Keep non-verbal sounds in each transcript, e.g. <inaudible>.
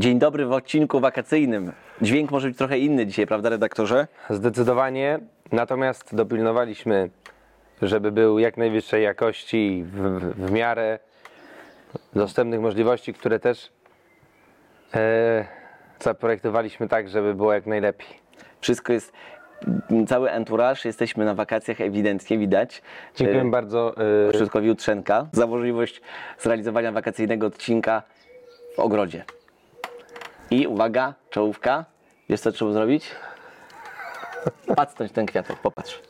Dzień dobry w odcinku wakacyjnym. Dźwięk może być trochę inny dzisiaj, prawda redaktorze? Zdecydowanie. Natomiast dopilnowaliśmy, żeby był jak najwyższej jakości w, w, miarę dostępnych możliwości, które też e, zaprojektowaliśmy tak, żeby było jak najlepiej. Wszystko jest, cały entourage, jesteśmy na wakacjach ewidentnie, widać. Dziękuję E, bardzo. Krzysztofowi Jutrzenka za możliwość zrealizowania wakacyjnego odcinka w ogrodzie. I uwaga, czołówka. Wiesz co trzeba zrobić? Pacnąć ten kwiatek, popatrz.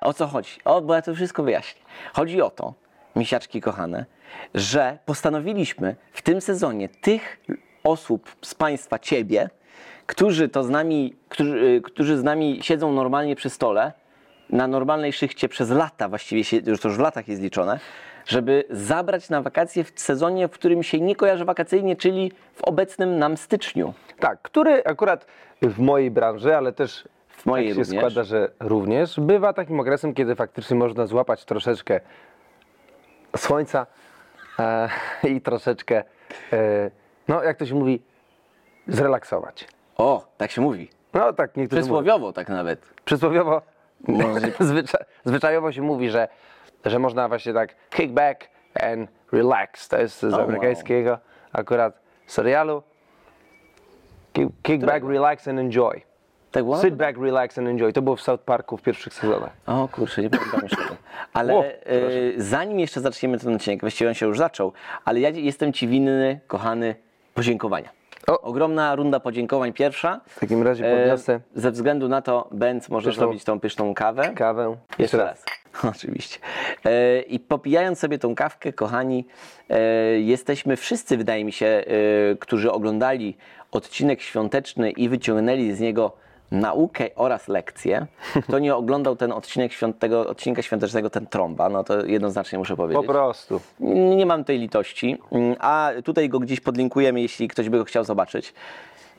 O co chodzi? O, bo ja to wszystko wyjaśnię. Chodzi o to, misiaczki kochane, że postanowiliśmy w tym sezonie tych osób z Państwa, Ciebie, którzy to z nami, którzy, y, którzy z nami siedzą normalnie przy stole, na normalnej szychcie przez lata, właściwie się, już to już w latach jest liczone, żeby zabrać na wakacje w sezonie, w którym się nie kojarzy wakacyjnie, czyli w obecnym nam styczniu. tak, który akurat w mojej branży, ale też W mojej tak się również. składa, że również bywa takim okresem, kiedy faktycznie można złapać troszeczkę słońca e, <laughs> i troszeczkę, e, no jak to się mówi, zrelaksować. O, tak się mówi. No tak, niektórzy mówią. Przysłowiowo tak nawet. Przysłowiowo, Może- <laughs> zwycza, zwyczajowo się mówi, że, że można właśnie tak kick back and relax. To jest z wow. amerykańskiego akurat serialu. Kick, kick back, relax and enjoy. Tak było? Sit back, relax and enjoy. To było w South Parku w pierwszych sezonach. O kurczę, nie pamiętam już tego. <laughs> Ale O, e, zanim jeszcze zaczniemy ten odcinek, właściwie on się już zaczął, ale ja jestem Ci winny, kochany, podziękowania. O. Ogromna runda podziękowań pierwsza. W takim razie E, podniosę ze względu na to, Benz, możesz Pyszną- robić tą pyszną kawę. kawę. Jeszcze raz. <laughs> Oczywiście. E, I popijając sobie tą kawkę, kochani, e, jesteśmy wszyscy, wydaje mi się, e, którzy oglądali odcinek świąteczny i wyciągnęli z niego naukę oraz lekcję. Kto nie oglądał ten odcinek świąt, tego odcinka świątecznego, ten trąba, no to jednoznacznie muszę Po powiedzieć. prostu. Nie nie mam tej litości, Mm, a tutaj go gdzieś podlinkujemy, jeśli ktoś by go chciał zobaczyć.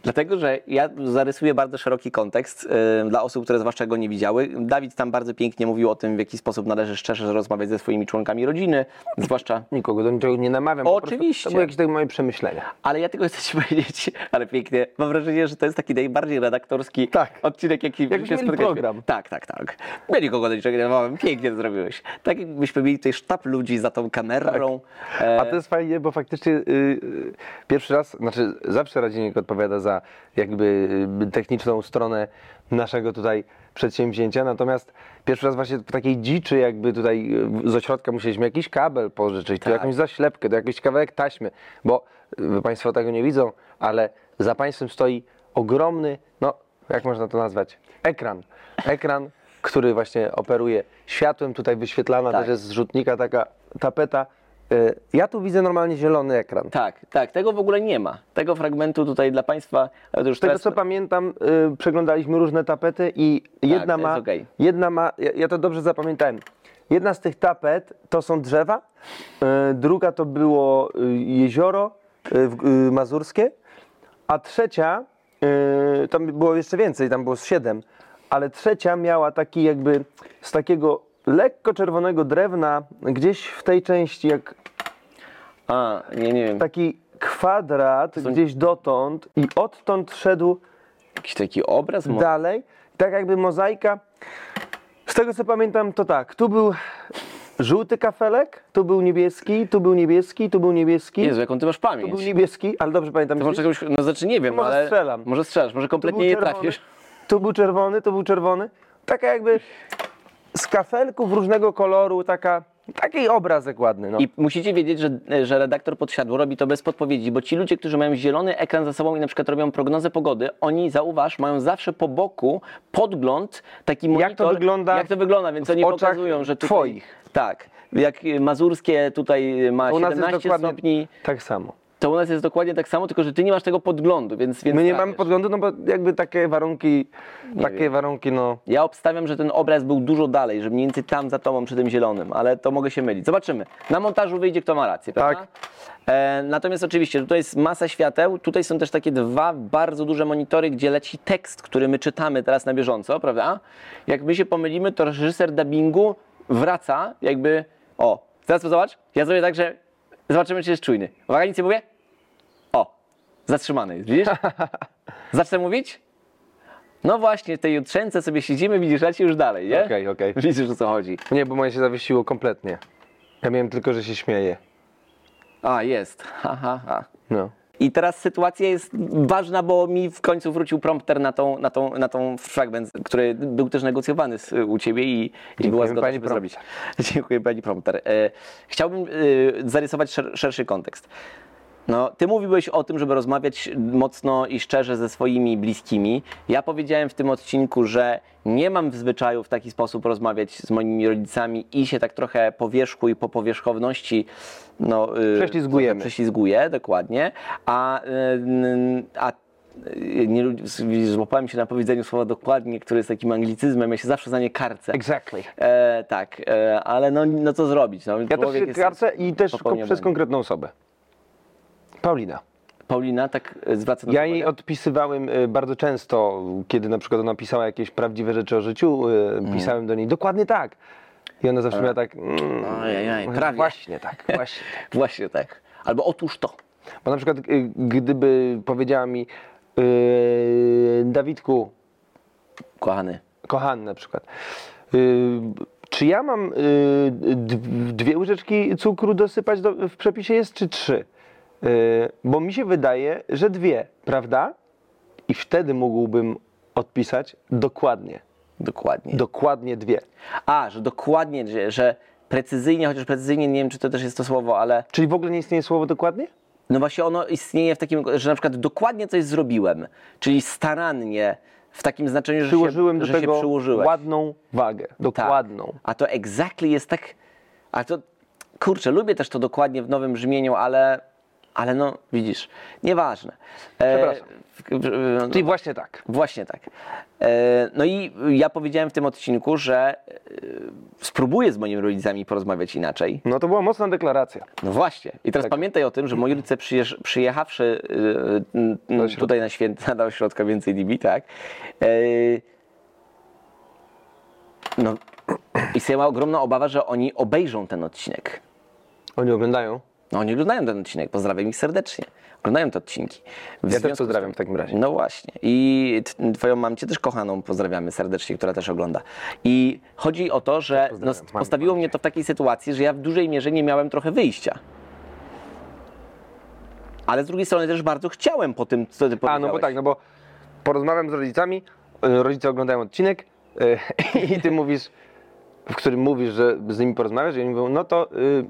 Dlatego, że ja zarysuję bardzo szeroki kontekst dla osób, które zwłaszcza go nie widziały. Dawid tam bardzo pięknie mówił o tym, w jaki sposób należy szczerze rozmawiać ze swoimi członkami rodziny, zwłaszcza Nikogo do niczego nie namawiam. Oczywiście. To były jakieś takie moje przemyślenia. ale ja tylko chcę Ci <laughs> powiedzieć, ale pięknie, mam wrażenie, że to jest taki najbardziej redaktorski Tak. odcinek, jaki Jakbyśmy się spotkaliśmy. program. Tak, tak, tak. Ja nikogo do niczego nie namawiam, pięknie to zrobiłeś. Tak jakbyśmy mieli tutaj sztab ludzi za tą kamerą. E, A to jest fajnie, bo faktycznie y, y, pierwszy raz, znaczy zawsze Radzieniek odpowiada za jakby y, techniczną stronę naszego tutaj przedsięwzięcia, natomiast pierwszy raz właśnie w takiej dziczy jakby tutaj y, z ośrodka musieliśmy jakiś kabel pożyczyć, tu Tak. jakąś zaślepkę, to jakiś kawałek taśmy, bo y, Państwo tego nie widzą, ale za Państwem stoi ogromny, no jak można to nazwać, ekran. Ekran, który właśnie operuje światłem, tutaj wyświetlana Tak. też jest z rzutnika taka tapeta. Y, Ja tu widzę normalnie zielony ekran. Tak, tak, tego w ogóle nie ma. Tego fragmentu tutaj dla Państwa, to już Z tego teraz... co pamiętam, y, przeglądaliśmy różne tapety i jedna to ma, jest okej. jedna ma, ja, ja to dobrze zapamiętałem. Jedna z tych tapet to są drzewa, y, druga to było y, jezioro y, w- y, mazurskie, a trzecia, y, tam było jeszcze więcej, tam było z siedem, ale trzecia miała taki jakby z takiego lekko czerwonego drewna gdzieś w tej części, jak A, nie, nie wiem, taki kwadrat są- gdzieś dotąd i odtąd szedł jakiś taki obraz? Mo- dalej, tak jakby mozaika. Z tego co pamiętam, to tak, tu był żółty kafelek, tu był niebieski, tu był niebieski, tu był niebieski, Jezu, jaką Ty masz tu pamięć. był niebieski, ale dobrze pamiętam. To może jakąś, no znaczy nie wiem, Może ale... strzelam. Może strzelasz, może Tu kompletnie nie trafisz. Tu był czerwony, tu był czerwony. Taka jakby z kafelków różnego koloru, taka, taki obrazek ładny. No. I musicie wiedzieć, że, że redaktor podsiadło robi to bez podpowiedzi, bo ci ludzie, którzy mają zielony ekran za sobą i na przykład robią prognozę pogody, oni, zauważ, mają zawsze po boku podgląd, taki monitor. to wygląda Jak to wygląda, więc oni pokazują, że tutaj... twoich. Tak. Jak mazurskie tutaj ma U nas jest 17 dokładnie stopni, tak samo. To u nas jest dokładnie tak samo, tylko że ty nie masz tego podglądu, więc... więc My nie tak, mamy podglądu, no bo jakby takie warunki, takie wiem. warunki, no... Ja obstawiam, że ten obraz był dużo dalej, że mniej więcej tam za tobą przy tym zielonym, ale to mogę się mylić. Zobaczymy. Na montażu wyjdzie, kto ma rację, prawda? Tak. E, natomiast oczywiście tutaj jest masa świateł, tutaj są też takie dwa bardzo duże monitory, gdzie leci tekst, który my czytamy teraz na bieżąco, prawda? Jak my się pomylimy, to reżyser dubbingu wraca jakby... O, teraz zobacz, ja zrobię tak, że zobaczymy, czy jest czujny. Uwaga, nic nie mówię? Zatrzymany jest, widzisz? <laughs> Zacznę mówić? No właśnie, w tej jutrzence sobie siedzimy, widzisz, leci już dalej, nie? Okej, okej. Widzisz, o co chodzi. Nie, bo moje się zawiesiło kompletnie. Ja miałem tylko, że się śmieje. A, jest. <laughs> Ha, ha, ha. No. I teraz sytuacja jest ważna, bo mi w końcu wrócił prompter na tą, na tą, na tą fragment, który był też negocjowany z, u ciebie i, i była zgoda, pani żeby prompter. zrobić. <laughs> Dziękuję pani prompter. E, chciałbym e, zarysować szer, szerszy kontekst. No, ty mówiłeś o tym, żeby rozmawiać mocno i szczerze ze swoimi bliskimi. Ja powiedziałem w tym odcinku, że nie mam w zwyczaju w taki sposób rozmawiać z moimi rodzicami i się tak trochę po wierzchu i po powierzchowności no, y, Prześlizgujemy. prześlizguję, dokładnie. A, y, a y, nie, złapałem się na powiedzeniu słowa dokładnie, które jest takim anglicyzmem, ja się zawsze za nie karcę. Exactly. E, tak, e, ale no, no co zrobić? No, Ja też się karcę i też przez błędy. konkretną osobę. Paulina. Paulina tak e, zwraca na Ja jej odpisywałem y, bardzo często, kiedy na przykład ona pisała jakieś prawdziwe rzeczy o życiu, y, Mhm. pisałem do niej dokładnie tak. I ona zawsze miała tak, mm, Ojej, prawie. właśnie tak, <laughs> właśnie tak. Właśnie tak. Albo otóż to. Bo na przykład y, gdyby powiedziała mi, y, Dawidku, Kochany. kochany na przykład, y, czy ja mam y, d- dwie łyżeczki cukru dosypać do, w przepisie jest, czy trzy? Y, bo mi się wydaje, że dwie, prawda? I wtedy mógłbym odpisać dokładnie. Dokładnie. Dokładnie dwie. A, że dokładnie, że, że precyzyjnie, chociaż precyzyjnie nie wiem, czy to też jest to słowo, ale Czyli w ogóle nie istnieje słowo dokładnie? no właśnie ono istnieje w takim, że na przykład dokładnie coś zrobiłem, czyli starannie, w takim znaczeniu, że Przyłożyłem się, do że tego się przyłożyłeś. ładną wagę. Tak. Dokładną. A to exactly jest tak. A to kurczę, lubię też to dokładnie w nowym brzmieniu, ale, ale no widzisz, nieważne. E, Przepraszam. no, Czyli właśnie tak. Właśnie tak. E, No i ja powiedziałem w tym odcinku, że e, spróbuję z moimi rodzicami porozmawiać inaczej. No to była mocna deklaracja. No właśnie. I teraz Tak. pamiętaj o tym, że moi rodzice przyjeż, przyjechawszy e, tutaj na święta <laughs> do ośrodka Więcej DB, tak? E, No, istniała ogromna obawa, że oni obejrzą ten odcinek. Oni oglądają. No oni oglądają ten odcinek, pozdrawiam ich serdecznie. Oglądają te odcinki. W Ja też pozdrawiam w takim razie. No właśnie. I twoją mamcię też kochaną pozdrawiamy serdecznie, która też ogląda. I chodzi o to, że no, postawiło mnie to w takiej sytuacji, że ja w dużej mierze nie miałem trochę wyjścia. Ale z drugiej strony też bardzo chciałem po tym, co ty A, powiedziałeś. no bo tak, no bo porozmawiam z rodzicami, y, rodzice oglądają odcinek y, <laughs> i ty mówisz, w którym mówisz, że z nimi porozmawiasz i oni mówią, no to y,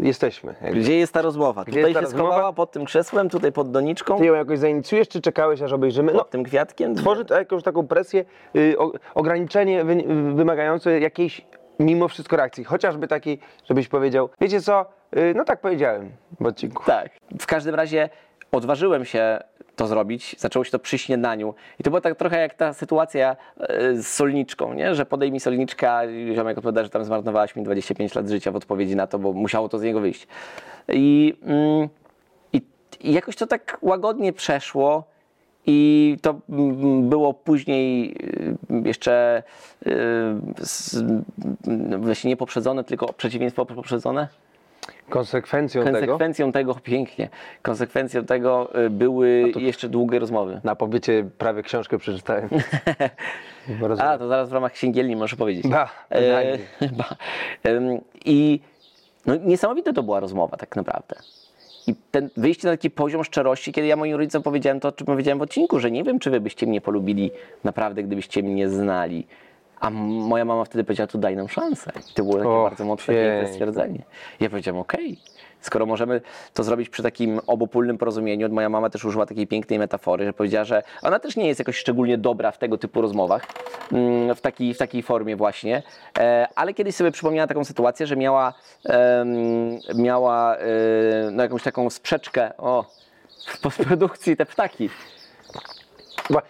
jesteśmy. Jakby. Gdzie jest ta rozmowa? Gdzie tutaj ta się rozmowa? schowała pod tym krzesłem, tutaj pod doniczką, Ty ją jakoś zainicjujesz, czy czekałeś, aż obejrzymy? No, pod tym kwiatkiem. tworzy to jakąś taką presję, y, o, ograniczenie wy, wymagające jakiejś mimo wszystko reakcji. Chociażby takiej, żebyś powiedział, wiecie co, y, no tak powiedziałem w odcinku. Tak. W każdym razie odważyłem się to zrobić. Zaczęło się to przy śniadaniu. I to była tak trochę jak ta sytuacja e, z solniczką, nie? że podejmij solniczka i ziomek odpowiada, że tam zmarnowałaś mi 25 lat życia w odpowiedzi na to, bo musiało to z niego wyjść. I, mm, i, i jakoś to tak łagodnie przeszło. I to mm, było później y, jeszcze y, no właśnie nie poprzedzone, tylko przeciwieństwo poprzedzone. Konsekwencją tego, Konsekwencją tego, <laughs> pięknie, konsekwencją tego y, były jeszcze długie rozmowy. na pobycie prawie książkę przeczytałem. <laughs> A, to zaraz w ramach księgielni możesz powiedzieć. Ba, E, <laughs> ba. I no, niesamowita to była rozmowa tak naprawdę. I ten, wyjście na taki poziom szczerości, kiedy ja moim rodzicom powiedziałem to, o czym powiedziałem w odcinku, że nie wiem, czy wy byście mnie polubili naprawdę, gdybyście mnie znali. A moja mama wtedy powiedziała, to daj nam szansę. I to było takie Och, bardzo mocne piękne stwierdzenie. Ja powiedziałem, okej, skoro możemy to zrobić przy takim obopólnym porozumieniu. Moja mama też użyła takiej pięknej metafory, że powiedziała, że ona też nie jest jakoś szczególnie dobra w tego typu rozmowach, mm, w takiej, w takiej formie właśnie, e, ale kiedyś sobie przypomniała taką sytuację, że miała, miała e, no, jakąś taką sprzeczkę, o, w postprodukcji te ptaki. Bo,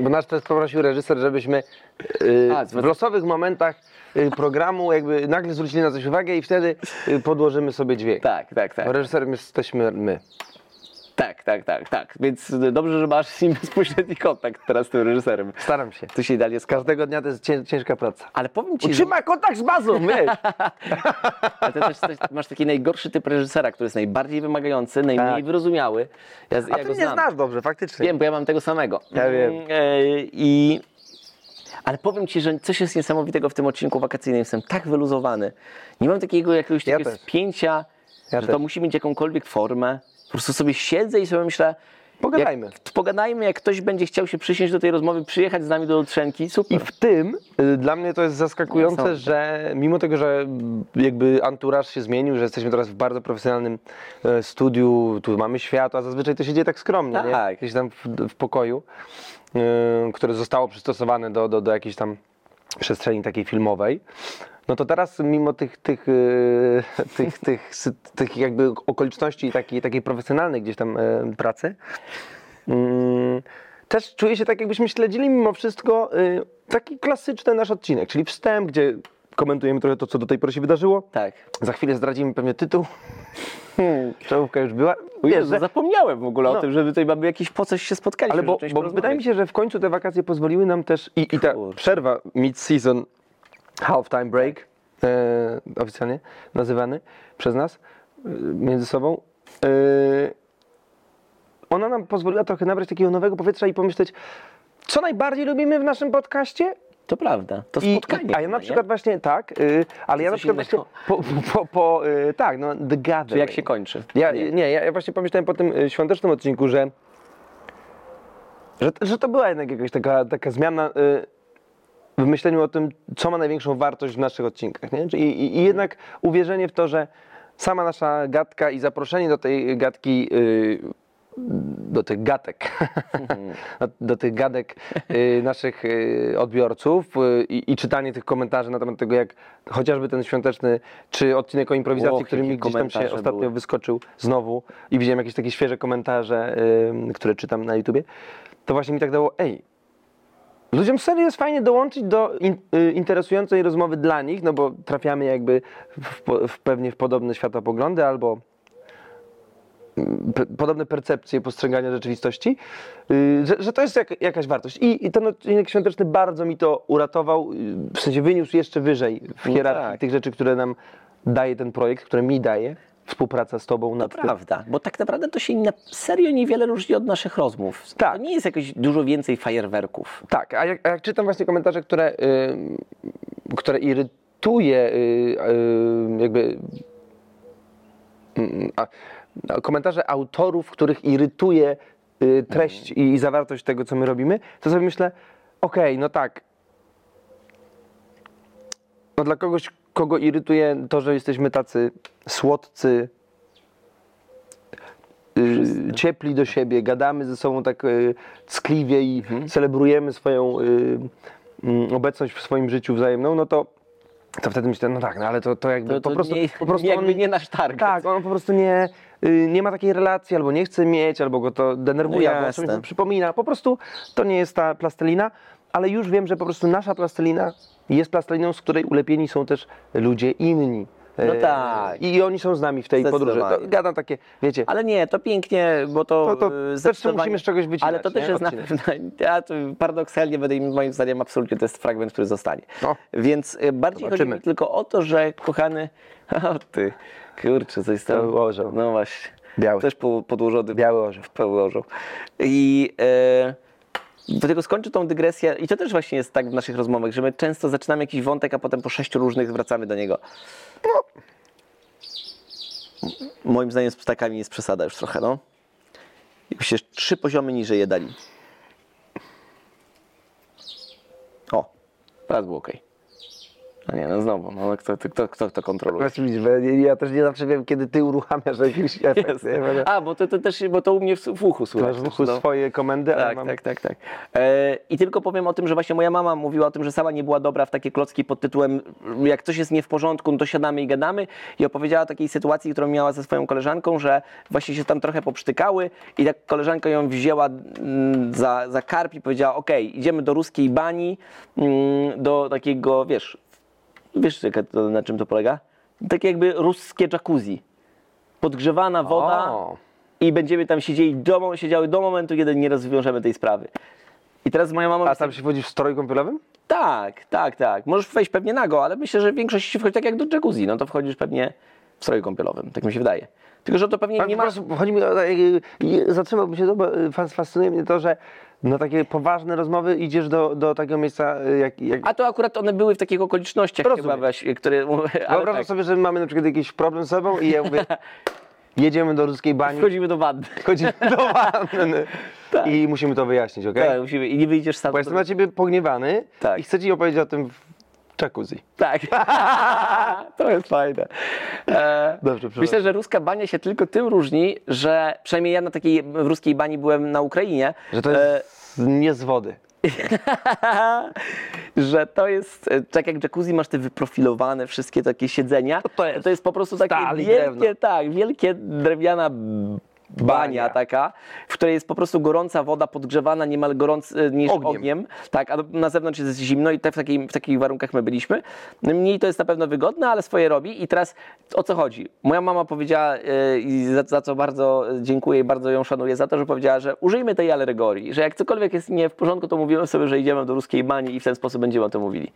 bo nas też poprosił reżyser, żebyśmy y, A, w losowych momentach y, programu jakby nagle zwrócili na coś uwagę i wtedy y, podłożymy sobie dźwięk. Tak, tak, tak. Bo reżyserem jesteśmy my. Tak, tak, tak, tak. Więc dobrze, że masz <laughs> z nim bezpośredni kontakt teraz z tym reżyserem. Staram się. Tu się idealnie skończy. Każdego dnia to jest cię, ciężka praca. Ale powiem ci, że Utrzyma kontakt z bazą, <laughs> wiesz. ale ty też coś- masz taki najgorszy typ reżysera, który jest najbardziej wymagający, najmniej Tak. wyrozumiały. Ja, A ja ty mnie znam. znasz dobrze, faktycznie. Wiem, bo ja mam tego samego. Ja wiem. Mm, e, I... Ale powiem Ci, że coś jest niesamowitego w tym odcinku wakacyjnym. Jestem tak wyluzowany. Nie mam takiego jakiegoś Ja takiego też. spięcia, Ja że też. to musi mieć jakąkolwiek formę. Po prostu sobie siedzę i sobie myślę... Pogadajmy. Jak, pogadajmy, jak ktoś będzie chciał się przysiąść do tej rozmowy, przyjechać z nami do Jutrzenki, super. I w tym y, dla mnie to jest zaskakujące, Niesamowite. że mimo tego, że jakby anturaż się zmienił, że jesteśmy teraz w bardzo profesjonalnym e, studiu, tu mamy światło, a zazwyczaj to się dzieje tak skromnie, nie? Tak. gdzieś tam w, w pokoju, y, które zostało przystosowane do, do, do jakiejś tam przestrzeni takiej filmowej. No to teraz mimo tych, tych, y, <laughs> tych, tych, tych jakby okoliczności takiej, takiej profesjonalnej gdzieś tam e, pracy, Mm, też czuję się tak, jakbyśmy śledzili mimo wszystko y, taki klasyczny nasz odcinek, czyli wstęp, gdzie komentujemy trochę to, co do tej pory się wydarzyło. Tak. Za chwilę zdradzimy pewnie tytuł. Hmm. Czołówka już była. Wiesz, że, Zapomniałem w ogóle No. o tym, że tutaj mamy jakiś po coś się spotkaliśmy. ale bo, bo wydaje mi się, że w końcu te wakacje pozwoliły nam też i, i ta przerwa mid-season half-time break, e, oficjalnie nazywany przez nas e, między sobą, e, ona nam pozwoliła trochę nabrać takiego nowego powietrza i pomyśleć, co najbardziej lubimy w naszym podcaście? To prawda, to I, spotkanie. a ja na nie? przykład właśnie tak, y, ale ja na przykład właśnie innego? po, po, po y, tak, no The Gathering. Czy jak się kończy? Ja, nie, ja, ja właśnie pomyślałem po tym y, świątecznym odcinku, że, że, że to była jednak jakaś taka, taka zmiana y, w myśleniu o tym, co ma największą wartość w naszych odcinkach. Nie? I, i, I jednak uwierzenie w to, że sama nasza gadka i zaproszenie do tej gadki, y, do tych gatek, <laughs> do, do tych gadek y, naszych y, odbiorców y, i, czytanie tych komentarzy na temat tego, jak chociażby ten świąteczny, czy odcinek o improwizacji, Och, który mi gdzieś tam się ostatnio były. wyskoczył znowu i widziałem jakieś takie świeże komentarze, które czytam na YouTubie, to właśnie mi tak dało, ej, ludziom serio jest fajnie dołączyć do in, y, interesującej rozmowy dla nich, no bo trafiamy jakby w, w pewnie w podobne światopoglądy albo mm, podobne percepcje postrzegania rzeczywistości, y, że, że to jest jak, jakaś wartość. I, I ten odcinek świąteczny bardzo mi to uratował, y, w sensie wyniósł jeszcze wyżej w No hierarchii tak. tych rzeczy, które nam daje ten projekt, które mi daje, współpraca z tobą nad To tym. prawda, bo tak naprawdę to się na serio niewiele różni od naszych rozmów. Tak. To nie jest jakoś dużo więcej fajerwerków. Tak, a jak, a jak czytam właśnie komentarze, które, y, które irytuje y, y, jakby mm, a, a komentarze autorów, których irytuje y, treść i, i zawartość tego, co my robimy, to sobie myślę, okej, no tak, no dla kogoś, kogo irytuje to, że jesteśmy tacy słodcy, y, ciepli do siebie, gadamy ze sobą tak y, ckliwie i celebrujemy swoją y, mm, obecność w swoim życiu wzajemną, no to, to wtedy myślę, no tak, no ale to, to jakby To, to po prostu, nie, po prostu jakby on, nie nasz target. tak, on po prostu nie, nie ma takiej relacji, albo nie chce mieć, albo go to denerwuje, No albo czymś przypomina. Po prostu to nie jest ta plastelina, ale już wiem, że po prostu nasza plastelina jest plasteliną, z której ulepieni są też ludzie inni. No E, tak. I oni są z nami w tej podróży. To, gadam takie, wiecie, Ale nie, to pięknie, bo to. To- to e, też musimy z czegoś wycinać, Ale to też nie? jest na Odcinek. pewno. <laughs> Ja paradoksalnie moim zdaniem absolutnie to jest fragment, który zostanie. No. Więc e, bardziej chodzi Zobaczymy. mi tylko o to, że kochany. <laughs> O ty, kurczę, coś tam. Orzeł. No właśnie. Biały. Też po, podłożony. Biały orzeł. Biały orzeł. I. E, do tego skończę tą dygresję, i to też właśnie jest tak w naszych rozmowach, że my często zaczynamy jakiś wątek, a potem po sześciu różnych wracamy do niego. Moim zdaniem z ptakami jest przesada już trochę, no. Jakby się trzy poziomy niżej je dali. O, teraz było ok. No nie, no znowu, no kto, kto, kto, kto kontroluje? Ja, też nie zawsze wiem, kiedy ty uruchamiasz jakiś <laughs> efekt. A, bo to, to też, bo to u mnie w, w uchu Masz słychać. w uchu no. swoje komendy, Tak, mam... tak, tak, tak. E, I tylko powiem o tym, że właśnie moja mama mówiła o tym, że sama nie była dobra w takie klocki pod tytułem jak coś jest nie w porządku, no to siadamy i gadamy i opowiedziała o takiej sytuacji, którą miała ze swoją koleżanką, że właśnie się tam trochę poprztykały i tak koleżanka ją wzięła mm, za, za karp i powiedziała, okej, idziemy do ruskiej bani, mm, do takiego, wiesz, wiesz to, na czym to polega? Takie jakby ruskie jacuzzi. Podgrzewana woda O. i będziemy tam siedzieli do, siedziały do momentu, kiedy nie rozwiążemy tej sprawy. I teraz moja mama... A tam się wchodzi w stroju kąpielowym? Tak, tak, tak. Możesz wejść pewnie nago, ale myślę, że w większości wchodzi tak jak do jacuzzi. No to wchodzisz pewnie w stroju kąpielowym, tak mi się wydaje. Tylko, że to pewnie Ale nie po ma... prostu chodzi mi o, e, e, zatrzymałbym się to, bo e, fas- fascynuje mnie to, że na takie poważne rozmowy idziesz do, do takiego miejsca, e, jak, jak A to akurat one były w takich okolicznościach Rozumiem. chyba, weź, które... Wyobrażam tak, sobie, że mamy na przykład jakiś problem z sobą i ja mówię, <laughs> jedziemy do ruskiej bani, wchodzimy do wanny. chodzimy do wanny <laughs> Tak. i musimy to wyjaśnić, ok? Tak, musimy. I nie wyjdziesz sam. Bo jestem na ciebie pogniewany Tak. i chcę ci opowiedzieć o tym jacuzzi. Tak. <laughs> to jest fajne. E, Dobrze. Myślę, że ruska bania się tylko tym różni, że przynajmniej ja na takiej w ruskiej bani byłem na Ukrainie. Że to e, jest nie z wody. <laughs> że to jest, e, tak jak jacuzzi masz te wyprofilowane wszystkie takie siedzenia, to jest to jest po prostu takie wielkie, drewno. tak, wielkie drewniana bania, taka, w której jest po prostu gorąca woda podgrzewana niemal gorąc, e, niż ogniem. Ogniem. tak, a na zewnątrz jest zimno i te, w, takiej, w takich warunkach my byliśmy. Mniej to jest na pewno wygodne, ale swoje robi i teraz o co chodzi? Moja mama powiedziała e, i za, za co bardzo dziękuję i bardzo ją szanuję za to, że powiedziała, że użyjmy tej alegorii, że jak cokolwiek jest nie w porządku, to mówimy sobie, że idziemy do ruskiej bani i w ten sposób będziemy o tym mówili.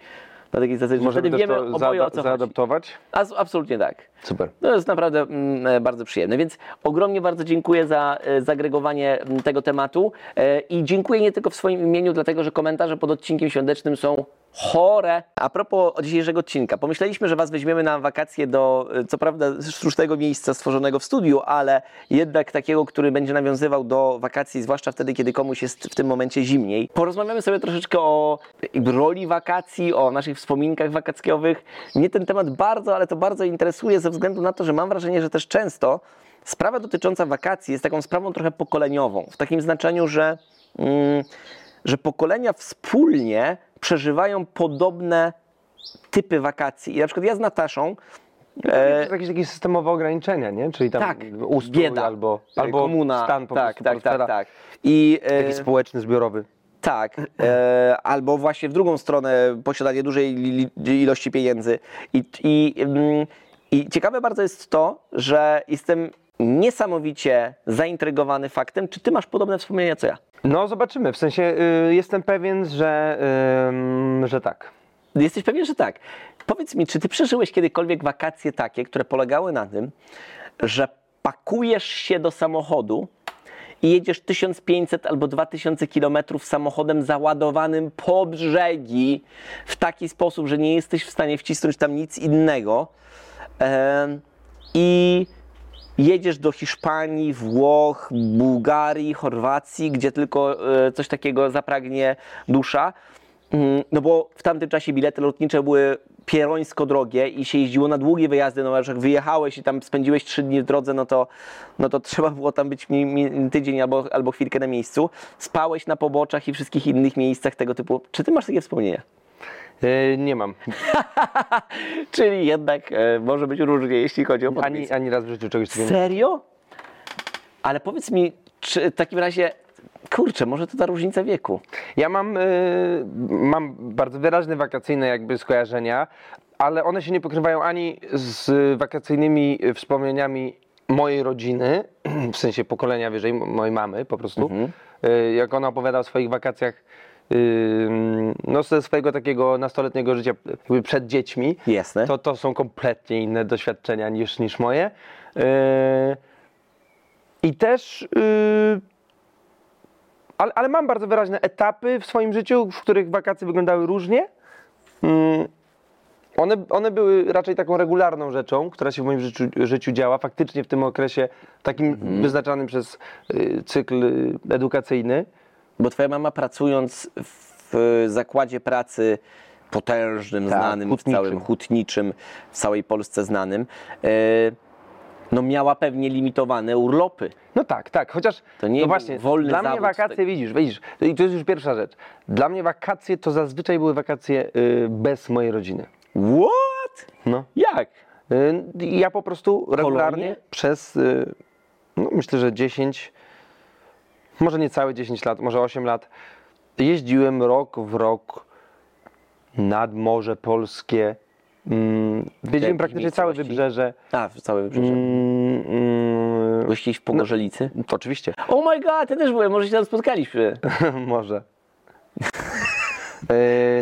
Na takiej zasadzie, że wtedy wiemy to oboje o co zaadaptować. Absolutnie tak. Super. To jest naprawdę mm, e, bardzo przyjemne, więc ogromnie bardzo dziękuję za e, zagregowanie mm, tego tematu e, i dziękuję nie tylko w swoim imieniu, dlatego że komentarze pod odcinkiem świątecznym są chore. A propos dzisiejszego odcinka, pomyśleliśmy, że Was weźmiemy na wakacje do, e, co prawda, sztucznego miejsca stworzonego w studiu, ale jednak takiego, który będzie nawiązywał do wakacji, zwłaszcza wtedy, kiedy komuś jest w tym momencie zimniej. Porozmawiamy sobie troszeczkę o roli wakacji, o naszych wspominkach wakacjowych. Mnie ten temat bardzo, ale to bardzo interesuje ze względu na to, że mam wrażenie, że też często sprawa dotycząca wakacji jest taką sprawą trochę pokoleniową. W takim znaczeniu, że, mm, że pokolenia wspólnie przeżywają podobne typy wakacji. I na przykład ja z Nataszą To jest jakieś, jakieś systemowe ograniczenia, nie? Czyli tam tak, ustrój bieda, albo, e, albo komuna, stan po tak, prostu tak, tak, tak. I e, Jakiś społeczny, zbiorowy. tak, e, albo właśnie w drugą stronę posiadanie dużej ilości pieniędzy. I, i, mm, I ciekawe bardzo jest to, że jestem niesamowicie zaintrygowany faktem, czy ty masz podobne wspomnienia co ja. No zobaczymy, w sensie y, jestem pewien, że, że tak. Jesteś pewien, że tak. Powiedz mi, czy ty przeżyłeś kiedykolwiek wakacje takie, które polegały na tym, że pakujesz się do samochodu i jedziesz 1500 albo 2000 kilometrów samochodem załadowanym po brzegi w taki sposób, że nie jesteś w stanie wcisnąć tam nic innego em, i jedziesz do Hiszpanii, Włoch, Bułgarii, Chorwacji, gdzie tylko e, coś takiego zapragnie dusza. Mm, No bo w tamtym czasie bilety lotnicze były pierońsko drogie i się jeździło na długie wyjazdy, no jak wyjechałeś i tam spędziłeś trzy dni w drodze, no to, no to <laughs> trzeba było tam być tydzień albo, albo chwilkę na miejscu. Spałeś na poboczach i wszystkich innych miejscach tego typu. Czy ty masz takie wspomnienia? Y, nie mam. <laughs> Czyli jednak e, może być różnie, jeśli chodzi o Ani, ani raz w życiu czegoś takiego nie Serio? Ale powiedz mi, czy w takim razie, kurczę, może to ta różnica wieku. Ja mam, y, mam bardzo wyraźne wakacyjne jakby skojarzenia, ale one się nie pokrywają ani z wakacyjnymi wspomnieniami mojej rodziny, <clears throat> w sensie pokolenia wyżej, mojej mamy po prostu. Y, Jak ona opowiada o swoich wakacjach no ze swojego takiego nastoletniego życia jakby przed dziećmi, Jasne. to, to są kompletnie inne doświadczenia niż, niż moje. Y, I też y, ale, ale mam bardzo wyraźne etapy w swoim życiu, w których wakacje wyglądały różnie. Mm, One, one były raczej taką regularną rzeczą, która się w moim życiu, życiu działa, faktycznie w tym okresie takim wyznaczanym przez y, cykl edukacyjny. Bo twoja mama pracując w zakładzie pracy potężnym, Tak, znanym hutniczym. w całym hutniczym, w całej Polsce znanym, e, no miała pewnie limitowane urlopy. No tak, tak, chociaż To nie no właśnie, wolny dla mnie wakacje, widzisz, widzisz, i to jest już pierwsza rzecz. Dla mnie wakacje to zazwyczaj były wakacje y, bez mojej rodziny. What? No. Jak? Y, ja po prostu regularnie Kolonie? przez, y, no myślę, że 10, może nie całe 10 lat, może 8 lat, jeździłem rok w rok nad Morze Polskie. Mm, Wiedziałem praktycznie całe wybrzeże. A, całe wybrzeże. Mm, mm, Byłeś w Pogorzelicy? to oczywiście. Oh my god, ja też byłem, może się tam spotkaliśmy. <laughs> Może. <laughs>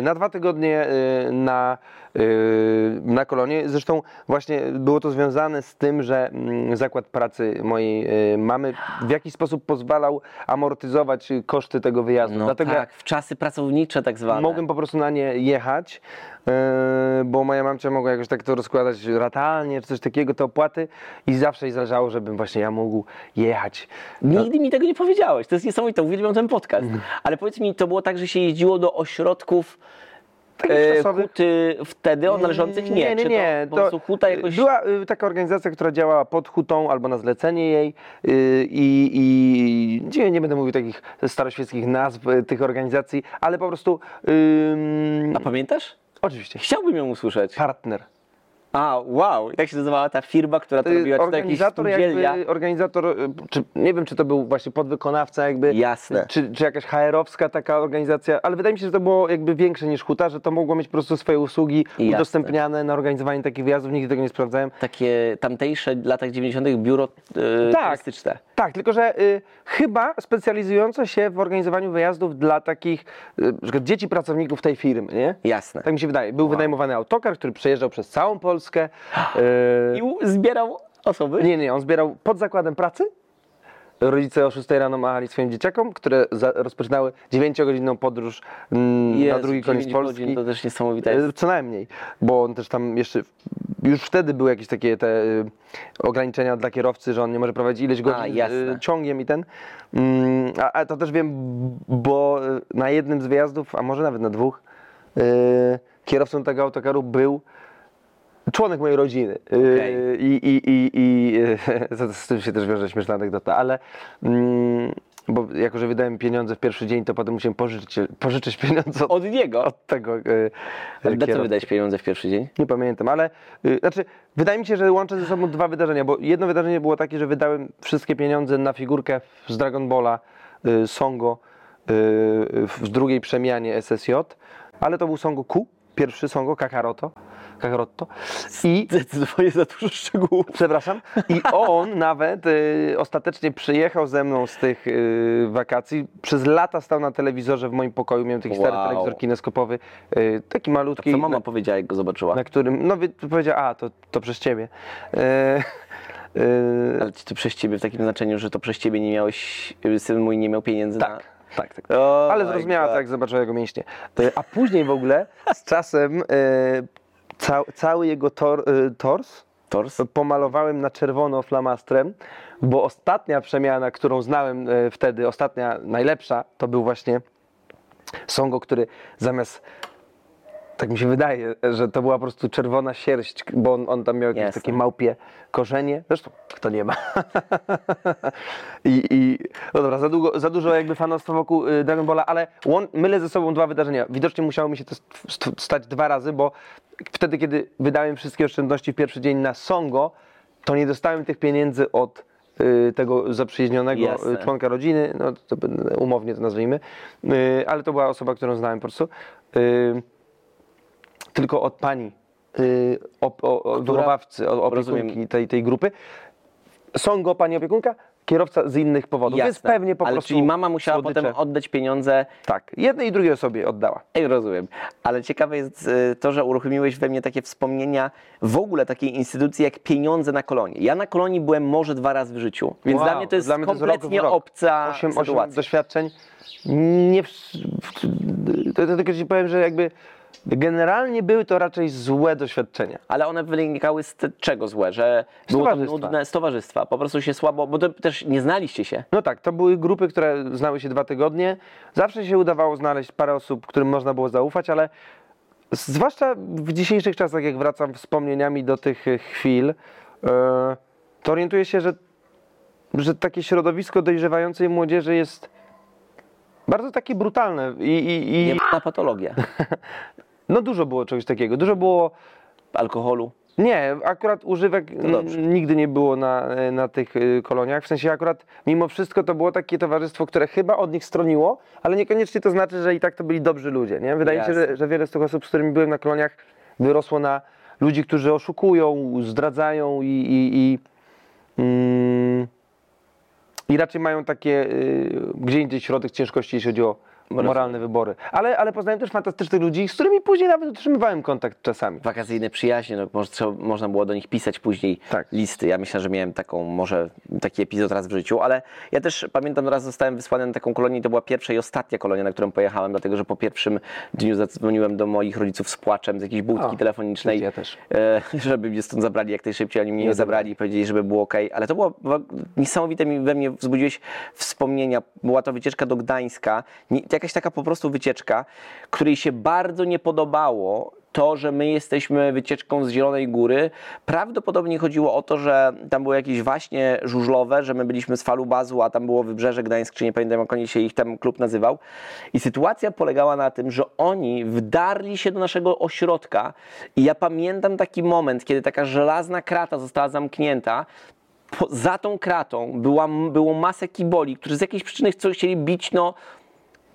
Na dwa tygodnie e, na, e, na kolonie. Zresztą właśnie było to związane z tym, że mm, zakład pracy mojej e, mamy w jakiś sposób pozwalał amortyzować koszty tego wyjazdu. No Dlatego tak, w czasy pracownicze tak zwane. mogłem po prostu na nie jechać, bo moja mamcia mogła jakoś tak to rozkładać ratalnie czy coś takiego, te opłaty i zawsze jej zależało, żebym właśnie ja mógł jechać. Nigdy mi tego nie powiedziałeś. To jest niesamowite, uwielbiam ten podcast. Mhm. Ale powiedz mi, to było tak, że się jeździło do ośrodków Takich e, czasowych. huty wtedy o należących? Nie, Nie, nie, Czy nie. To, huta jakoś... Była y, taka organizacja, która działała pod hutą albo na zlecenie jej y, i, i nie, nie będę mówił takich staroświeckich nazw y, tych organizacji, ale po prostu ym, A pamiętasz? oczywiście Chciałbym ją usłyszeć. partner. A, wow. Jak się nazywała ta firma, która to Y, robiła? Czy to jakieś Organizator, spółdzielnia? jakby, organizator y, czy, nie wiem czy to był właśnie podwykonawca jakby, Jasne. czy, czy jakaś HR-owska taka organizacja, ale wydaje mi się, że to było jakby większe niż huta, że to mogło mieć po prostu swoje usługi Jasne. udostępniane na organizowanie takich wyjazdów, nigdy tego nie sprawdzałem. Takie tamtejsze w latach 90. biuro e, Tak. turystyczne. Tak, tylko że y, chyba specjalizujące się w organizowaniu wyjazdów dla takich y, dzieci pracowników tej firmy, nie? Jasne. Tak mi się wydaje. Był wynajmowany autokar, który przejeżdżał przez całą Polskę. Y, I u- zbierał osoby? nie, nie, on zbierał pod zakładem pracy. Rodzice o 6 rano machali swoim dzieciakom, które za, rozpoczynały 9-godzinną podróż mm, na drugi koniec 9 Polski. godzin to też niesamowite jest. E, Co najmniej, bo on też tam jeszcze, już wtedy były jakieś takie te y, ograniczenia dla kierowcy, że on nie może prowadzić ileś godzin jasne. y, ciągiem i ten. Mm, a, a to też wiem, bo y, na jednym z wyjazdów, a może nawet na dwóch, y, kierowcą tego autokaru był członek mojej rodziny. Y, Okej. I, i, i, i <laughs> z tym się też wiąże śmieszna anegdota, ale mm, bo jako, że wydałem pieniądze w pierwszy dzień, to potem musiałem pożyczyć, pożyczyć pieniądze od, Od niego. od tego y, Ale na co wydałeś pieniądze w pierwszy dzień? Nie pamiętam, ale y, znaczy, wydaje mi się, że łączę ze sobą dwa wydarzenia, bo jedno wydarzenie było takie, że wydałem wszystkie pieniądze na figurkę z Dragon Balla y, Songo y, w drugiej przemianie SSJ, ale to był Songo Q, pierwszy Songo Kakaroto, Kakaroto i Zdecydowanie za dużo szczegółów. Przepraszam. I on nawet y, ostatecznie przyjechał ze mną z tych y, wakacji. Przez lata stał na telewizorze w moim pokoju. Miałem taki stary Wow. telewizor kineskopowy, y, taki malutki. Co mama na, powiedziała, jak go zobaczyła? na którym, no wy- powiedział, a to, to przez ciebie. E, e, Ale czy to przez ciebie w takim znaczeniu, że to przez ciebie nie miałeś, syn mój nie miał pieniędzy na... tak, tak, tak. Oh Ale zrozumiała God. to, jak zobaczyła jego mięśnie. A później w ogóle z czasem e, ca, cały jego tor, e, tors Tors? pomalowałem na czerwono flamastrem, bo ostatnia przemiana, którą znałem e, wtedy, ostatnia, najlepsza, to był właśnie Songo, który zamiast tak mi się wydaje, że to była po prostu czerwona sierść, bo on, on tam miał jakieś Jasne. takie małpie korzenie. Zresztą, kto nie ma. <laughs> I, i no dobra, za, długo, za dużo jakby fanostwa wokół y, Dragon Balla, ale łą, mylę ze sobą dwa wydarzenia. Widocznie musiało mi się to st- st- stać dwa razy, bo wtedy, kiedy wydałem wszystkie oszczędności w pierwszy dzień na Songo, to nie dostałem tych pieniędzy od y, tego zaprzyjaźnionego Jasne. y, członka rodziny, no to umownie to nazwijmy, ale to była osoba, którą znałem po prostu. Y, tylko od pani y, op, o, o, Która? wychowawcy, o, opiekunki tej, tej grupy. Są go pani opiekunka, kierowca z innych powodów, więc Jasne. pewnie po Ale prostu czyli mama musiała słodycze. potem oddać pieniądze Tak, jednej i drugiej osobie oddała. Ej, rozumiem. Ale ciekawe jest e, to, że uruchomiłeś we mnie takie wspomnienia w ogóle takiej instytucji jak pieniądze na kolonie. Ja na kolonii byłem może dwa razy w życiu, więc Wow, dla mnie to jest mnie to jest rok kompletnie rok. obca Osiem, osiem sytuacja. doświadczeń. Nie, w, to, to tylko ci powiem, że jakby generalnie były to raczej złe doświadczenia. Ale one wynikały z te- czego złe? Że było to towarzystwa. nudne z towarzystwa. Po prostu się słabo, bo to też nie znaliście się. No tak, to były grupy, które znały się dwa tygodnie. Zawsze się udawało znaleźć parę osób, którym można było zaufać, ale zwłaszcza w dzisiejszych czasach, jak wracam wspomnieniami do tych e, chwil, e, to orientuję się, że, że takie środowisko dojrzewającej młodzieży jest bardzo takie brutalne i, i, i Nie ma na patologię. <laughs> no dużo było czegoś takiego. Dużo było Alkoholu. Nie, akurat używek n- dobrze. nigdy nie było na, na tych y, koloniach. W sensie akurat mimo wszystko to było takie towarzystwo, które chyba od nich stroniło, ale niekoniecznie to znaczy, że i tak to byli dobrzy ludzie. Nie? Wydaje mi się, że, że wiele z tych osób, z którymi byłem na koloniach, wyrosło na ludzi, którzy oszukują, zdradzają i, i, i, mm, i raczej mają takie y, gdzie indziej środek ciężkości, jeśli chodzi o moralne wybory. Ale, ale poznałem też fantastycznych ludzi, z którymi później nawet utrzymywałem kontakt czasami. Wakacyjne przyjaźnie, no, może, można było do nich pisać później Tak. listy. Ja myślę, że miałem taką, może taki epizod raz w życiu, ale ja też pamiętam, raz zostałem wysłany na taką kolonię, to była pierwsza i ostatnia kolonia, na którą pojechałem, dlatego że po pierwszym dniu zadzwoniłem do moich rodziców z płaczem z jakiejś budki O, telefonicznej, ja też. e, <laughs> żeby mnie stąd zabrali jak najszybciej, oni mnie nie zabrali i powiedzieli, żeby było ok, ale to było niesamowite, mi we mnie wzbudziłeś wspomnienia, była to wycieczka do Gdańska, nie, jakaś taka po prostu wycieczka, której się bardzo nie podobało to, że my jesteśmy wycieczką z Zielonej Góry. Prawdopodobnie chodziło o to, że tam były jakieś waśnie żużlowe, że my byliśmy z Falubazu, a tam było Wybrzeże Gdańsk, czy nie pamiętam jak oni się ich tam klub nazywał. I sytuacja polegała na tym, że oni wdarli się do naszego ośrodka i ja pamiętam taki moment, kiedy taka żelazna krata została zamknięta, po, za tą kratą była, było masę kiboli, którzy z jakiejś przyczyny chcą, chcieli bić, no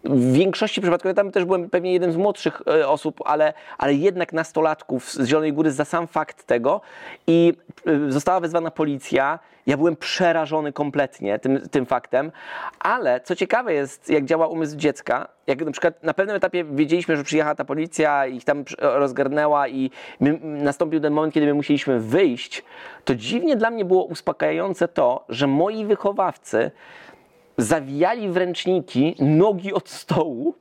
w większości przypadków, ja tam też byłem pewnie jeden z młodszych e, osób, ale, ale jednak nastolatków z Zielonej Góry za sam fakt tego i e, została wezwana policja. Ja byłem przerażony kompletnie tym, tym faktem, ale co ciekawe jest, jak działa umysł dziecka, jak na przykład na pewnym etapie wiedzieliśmy, że przyjechała ta policja, ich tam przy- rozgarnęła i my, nastąpił ten moment, kiedy my musieliśmy wyjść, to dziwnie dla mnie było uspokajające to, że moi wychowawcy zawijali w ręczniki nogi od stołu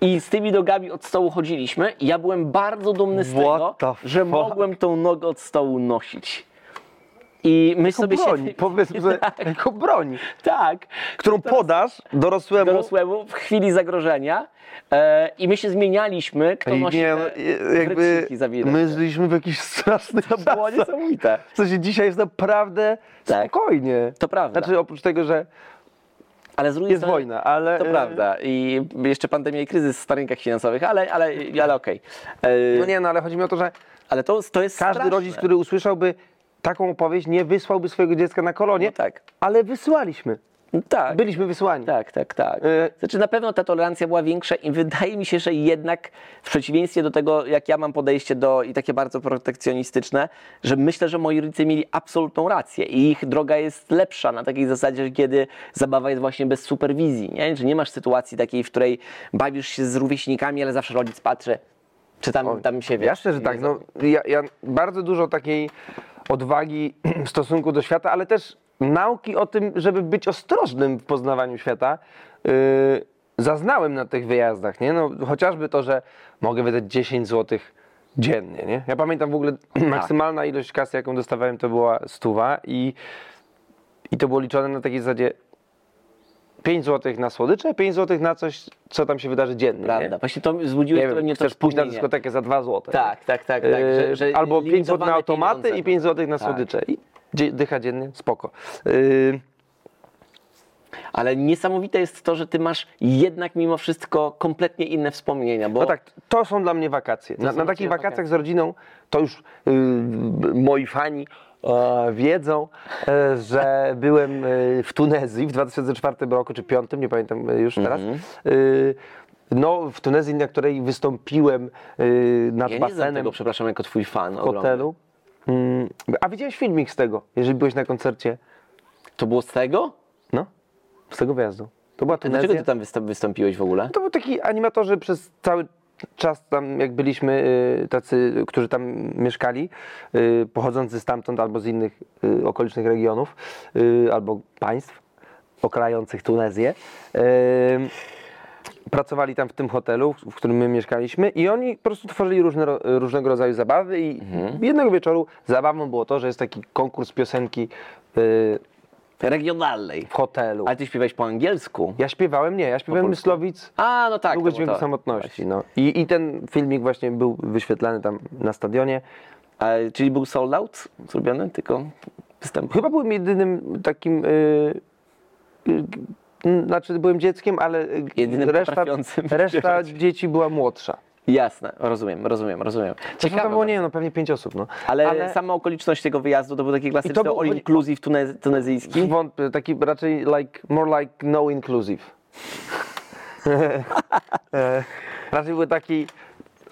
i z tymi nogami od stołu chodziliśmy i ja byłem bardzo dumny z What tego, że mogłem tą nogę od stołu nosić. I my Jako sobie broń, się... powiedzmy sobie, <laughs> tak, jako broń, tak, którą podasz dorosłemu. dorosłemu w chwili zagrożenia e, i my się zmienialiśmy, kto Ej, nosi nie, no, jakby wręczniki zawinięte. my żyliśmy w jakichś strasznych <laughs> To było czasach. niesamowite. W sensie dzisiaj jest naprawdę Tak. spokojnie. To prawda. Znaczy oprócz tego, że Ale z drugiej jest strony, wojna, ale... To e, prawda. I jeszcze pandemia i kryzys na rynkach finansowych, ale, ale, ale okej. E, No nie, no ale chodzi mi o to, że Ale to, to jest każdy rodzic, który usłyszałby taką opowieść, nie wysłałby swojego dziecka na kolonię, No tak. ale wysyłaliśmy. Tak. Byliśmy wysłani. Tak, tak, tak. E, Znaczy na pewno ta tolerancja była większa i wydaje mi się, że jednak w przeciwieństwie do tego, jak ja mam podejście do i takie bardzo protekcjonistyczne, że myślę, że moi rodzice mieli absolutną rację i ich droga jest lepsza na takiej zasadzie, że kiedy zabawa jest właśnie bez superwizji, nie? Że nie masz sytuacji takiej, w której bawisz się z rówieśnikami, ale zawsze rodzic patrzy, czy tam, tam się wiesz. Jasne, że tak. No, ja, ja bardzo dużo takiej odwagi <clears throat> w stosunku do świata, ale też nauki o tym, żeby być ostrożnym w poznawaniu świata, yy, zaznałem na tych wyjazdach. Nie? No, chociażby to, że mogę wydać 10 zł dziennie. Nie? Ja pamiętam w ogóle <clears throat> maksymalna ilość kasy, jaką dostawałem, to była stuwa i, i to było liczone na takiej zasadzie 5 zł na słodycze, 5 zł na coś, co tam się wydarzy dziennie. Prawda. Nie? Właśnie to zbudziłeś Nie mnie to chcesz pójść na dyskotekę za 2 zł. Tak, tak, tak. tak Yy, że, że Albo 5 zł na automaty pieniądze. i 5 zł na Tak. słodycze. I dycha dziennie, spoko. Yy, Ale niesamowite jest to, że ty masz jednak mimo wszystko kompletnie inne wspomnienia, bo no tak, to są dla mnie wakacje. Na, na takich wakacjach wakacje. z rodziną to już yy, moi fani wiedzą, e, że byłem e, w Tunezji w 2004 roku, czy 2005, nie pamiętam e, już teraz. Mhm. No, w Tunezji, na której wystąpiłem nad ja basenem tego, przepraszam, jako twój fan. w ogromny. hotelu. Mm, a widziałeś filmik z tego, jeżeli byłeś na koncercie? To było z tego? No, z tego wyjazdu. To była A Dlaczego Tunezja. ty tam wystąp- wystąpiłeś w ogóle? To był taki animatorzy przez cały czas tam, jak byliśmy, y, tacy, którzy tam mieszkali, y, pochodzący stamtąd albo z innych y, okolicznych regionów, albo państw okrajających Tunezję. Pracowali tam w tym hotelu, w którym my mieszkaliśmy i oni po prostu tworzyli różne, różnego rodzaju zabawy i jednego wieczoru zabawą było to, że jest taki konkurs piosenki regionalnej. w hotelu. Ale ty śpiewałeś po angielsku. Ja śpiewałem, nie, ja śpiewałem polsku. Myslowic, A, no tak. Długo dźwięku to- samotności. No. I, I ten filmik właśnie był wyświetlany tam na stadionie. A, czyli był sold out zrobiony, tylko występ. Chyba byłem jedynym takim. y, y, y, znaczy, byłem dzieckiem, ale Jedynym reszta, reszta dzieci była młodsza. Jasne, rozumiem, rozumiem, rozumiem. Ciekawe to było, nie wiem, no pewnie pięć osób. No. Ale, sama okoliczność tego wyjazdu to był taki klasyczny był- all inclusive tunez, tunezyjski. Wątpię, taki raczej like, more like no inclusive. <laughs> E, raczej był taki.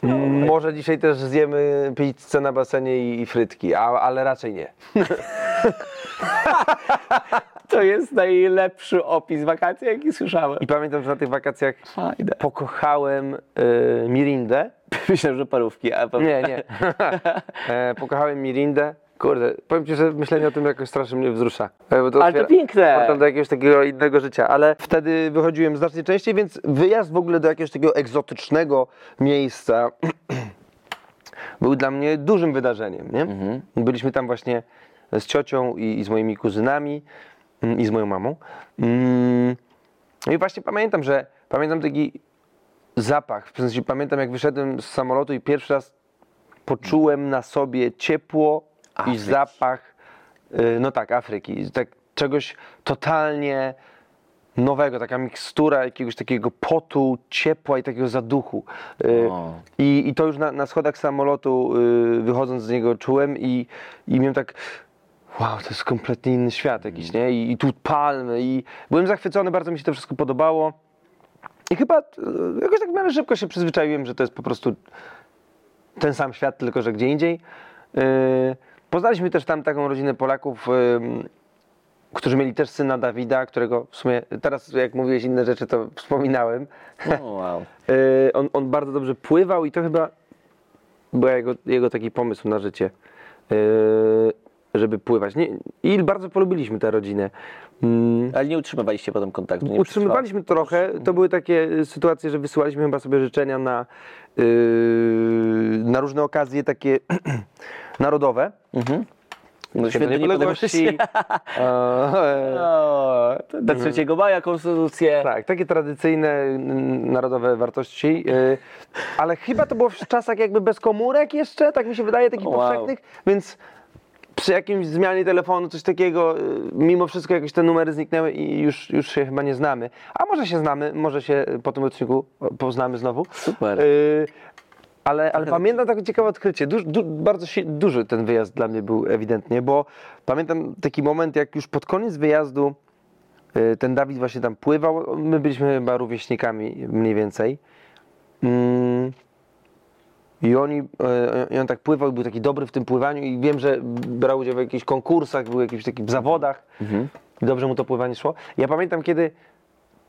Mm, Może dzisiaj też zjemy pizzę na basenie i, i frytki, a, ale raczej nie. <laughs> To jest najlepszy opis wakacji, jaki słyszałem. I pamiętam, że na tych wakacjach Fajne. pokochałem y, Mirindę. <laughs> Myślę, że parówki, a. Nie, nie. <laughs> e, pokochałem Mirindę. Kurde, powiem Ci, że myślenie o tym jakoś strasznie mnie wzrusza. E, bo Ale to piękne. portal do jakiegoś takiego innego życia, ale wtedy wychodziłem znacznie częściej, więc wyjazd w ogóle do jakiegoś takiego egzotycznego miejsca <clears throat> był dla mnie dużym wydarzeniem, nie? Byliśmy tam właśnie z ciocią i, i z moimi kuzynami mm, i z moją mamą. Mm, i właśnie pamiętam, że pamiętam taki zapach, w sensie pamiętam jak wyszedłem z samolotu i pierwszy raz poczułem na sobie ciepło i Afryki. zapach, y, no tak, Afryki, tak czegoś totalnie nowego, taka mikstura jakiegoś takiego potu, ciepła i takiego zaduchu. Y, O. I, I to już na, na schodach samolotu, y, wychodząc z niego, czułem i, i miałem tak, wow, to jest kompletnie inny świat jakiś, nie? I, I tu palmy i byłem zachwycony, bardzo mi się to wszystko podobało. I chyba jakoś tak w miarę szybko się przyzwyczaiłem, że to jest po prostu ten sam świat, tylko że gdzie indziej. Yy, Poznaliśmy też tam taką rodzinę Polaków, którzy mieli też syna Dawida, którego w sumie teraz jak mówiłeś inne rzeczy, to wspominałem. O, wow. Yy, <laughs> on, on bardzo dobrze pływał i to chyba był jego, jego taki pomysł na życie, yy, żeby pływać. Nie, I bardzo polubiliśmy tę rodzinę. Yy, Ale nie utrzymywaliście potem kontaktu? Nie Utrzymywaliśmy trochę. To były takie y, sytuacje, że wysyłaliśmy chyba sobie życzenia na, na różne okazje takie <clears throat> narodowe. Mhm. No, Święto niepodległości. Do <laughs> 3 maja konstytucję. tak, takie tradycyjne narodowe wartości. yy, ale chyba to było w czasach jakby bez komórek jeszcze, tak mi się wydaje, takich Wow. powszechnych, więc przy jakimś zmianie telefonu, coś takiego, y, mimo wszystko jakoś te numery zniknęły i już, już się chyba nie znamy. A może się znamy, może się po tym odcinku poznamy znowu. Super. Y, ale, ale pamiętam takie ciekawe odkrycie. Duż, du, bardzo si- duży ten wyjazd dla mnie był ewidentnie, bo pamiętam taki moment, jak już pod koniec wyjazdu y, ten Dawid właśnie tam pływał. My byliśmy chyba rówieśnikami mniej więcej. Mm. I, oni, e, I on tak pływał i był taki dobry w tym pływaniu i wiem, że brał udział w jakichś konkursach, był w jakichś takich zawodach. I dobrze mu to pływanie szło. Ja pamiętam, kiedy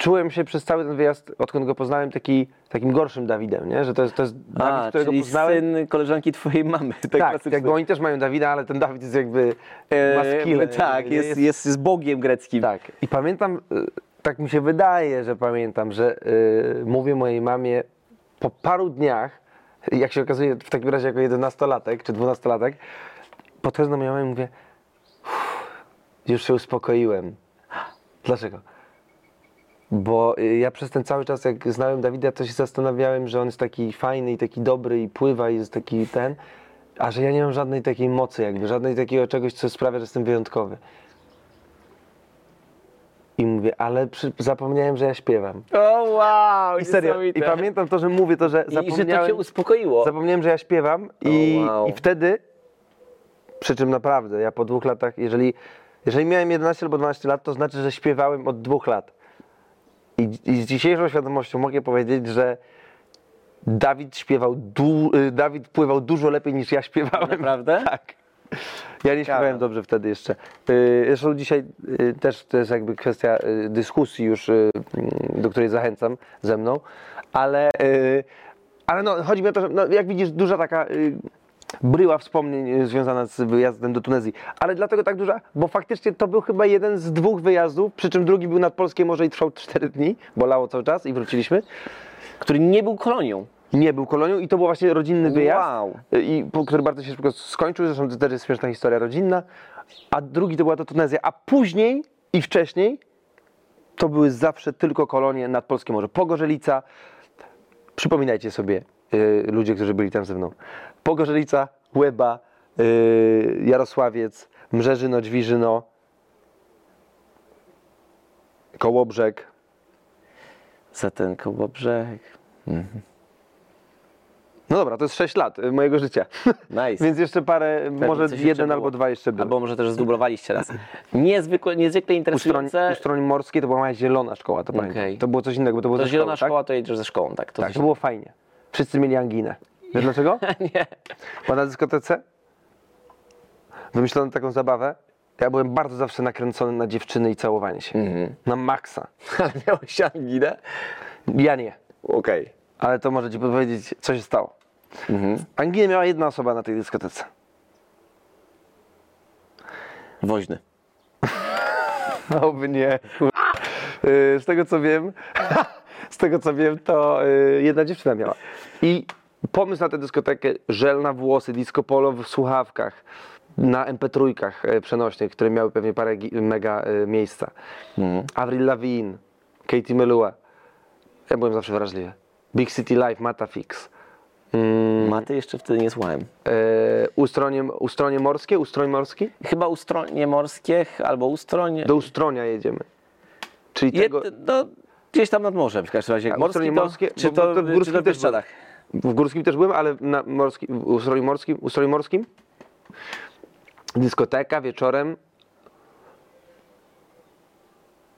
czułem się przez cały ten wyjazd, odkąd go poznałem, taki, takim gorszym Dawidem, nie? że to jest, to jest Dawid, A, którego czyli poznałem. syn koleżanki twojej mamy. Tak, tak, jakby oni też mają Dawida, ale ten Dawid jest jakby E, ma tak, nie? jest, jest, jest bogiem greckim. Tak. I pamiętam, y, tak mi się wydaje, że pamiętam, że y, mówię mojej mamie po paru dniach, jak się okazuje w takim razie jako jedenastolatek czy dwunastolatek, podchodzę do mojej mamy i mówię, "Uff, już się uspokoiłem. Dlaczego? Bo y, ja przez ten cały czas, jak znałem Dawida, to się zastanawiałem, że on jest taki fajny i taki dobry i pływa i jest taki ten, a że ja nie mam żadnej takiej mocy jakby, żadnej takiego czegoś, co sprawia, że jestem wyjątkowy. I mówię, ale przy, zapomniałem, że ja śpiewam. O wow, I serio, i pamiętam to, że mówię to, że I że to zapomniałem, uspokoiło. zapomniałem że ja śpiewam i, O, wow. i wtedy, przy czym naprawdę, ja po dwóch latach, jeżeli, jeżeli miałem 11 albo 12 lat, to znaczy, że śpiewałem od dwóch lat. I, i z dzisiejszą świadomością mogę powiedzieć, że Dawid śpiewał, du, y, Dawid pływał dużo lepiej niż ja śpiewałem. Naprawdę? <laughs> Tak. Ja nie śpiewałem dobrze wtedy jeszcze. Y, Zresztą dzisiaj y, też to jest jakby kwestia dyskusji już, do której zachęcam ze mną, ale, ale no, chodzi mi o to, że no, jak widzisz, duża taka bryła wspomnień y, związana z wyjazdem do Tunezji. Ale dlatego tak duża, bo faktycznie to był chyba jeden z dwóch wyjazdów, przy czym drugi był nad Polskie Morze i trwał 4 dni, bolało cały czas i wróciliśmy. Który nie był kolonią. Nie był kolonią i to był właśnie rodzinny wyjazd, Wow. i, po, który bardzo się szybko skończył, zresztą to też jest śmieszna historia rodzinna, a drugi to była to Tunezja, a później i wcześniej to były zawsze tylko kolonie nad Polskie Morze. Pogorzelica, przypominajcie sobie, y, ludzie, którzy byli tam ze mną. Pogorzelica, Łeba, y, Jarosławiec, Mrzeżyno, Dźwiżyno, Kołobrzeg. Za ten kołobrzeg. No dobra, to jest 6 lat mojego życia. Nice. <laughs> Więc jeszcze parę, może coś jeszcze jeden albo dwa jeszcze były. Albo może też zdublowaliście raz. Niezwykle, niezwykle interesujące. u stroń morskiej to była moja zielona szkoła, to pamiętam. Okej. To było coś innego, bo to było To zielona szkoły, szkoła, to jedziesz ze szkołą, tak? To Tak, tak to było fajnie. Wszyscy mieli anginę. Wiesz dlaczego? <laughs> Nie. Bo na dyskotece wymyślono taką zabawę. Ja byłem bardzo zawsze nakręcony na dziewczyny i całowanie się. Mhm. Na maksa. Ale miałeś anginę? Ja nie. Okej. Ale to może ci powiedzieć, co się stało. Mhm. Anginę miała jedna osoba na tej dyskotece. Woźny. <laughs> Oby nie. Y, Z tego co wiem, <laughs> z tego co wiem, to y, jedna dziewczyna miała. I pomysł na tę dyskotekę, żel na włosy, disco polo w słuchawkach, na MP3 y, przenośnych, które miały pewnie parę mega y, miejsca. Avril Lavigne, Katie Melua. Ja byłem zawsze wrażliwy. Big City Life, Matafix. Mm, Maty jeszcze wtedy nie słuchałem. y, ustronie, ustronie morskie, ustroń morski? Chyba ustronie morskie albo ustronie. Do Ustronia jedziemy. Czyli Je, tego... no, gdzieś tam nad morzem w każdym razie. A Morskie to, morskie? czy to, bo to w też Bieszczadach? W górskim też byłem, ale na morski, w ustroju morskim, ustroju morskim. Dyskoteka wieczorem.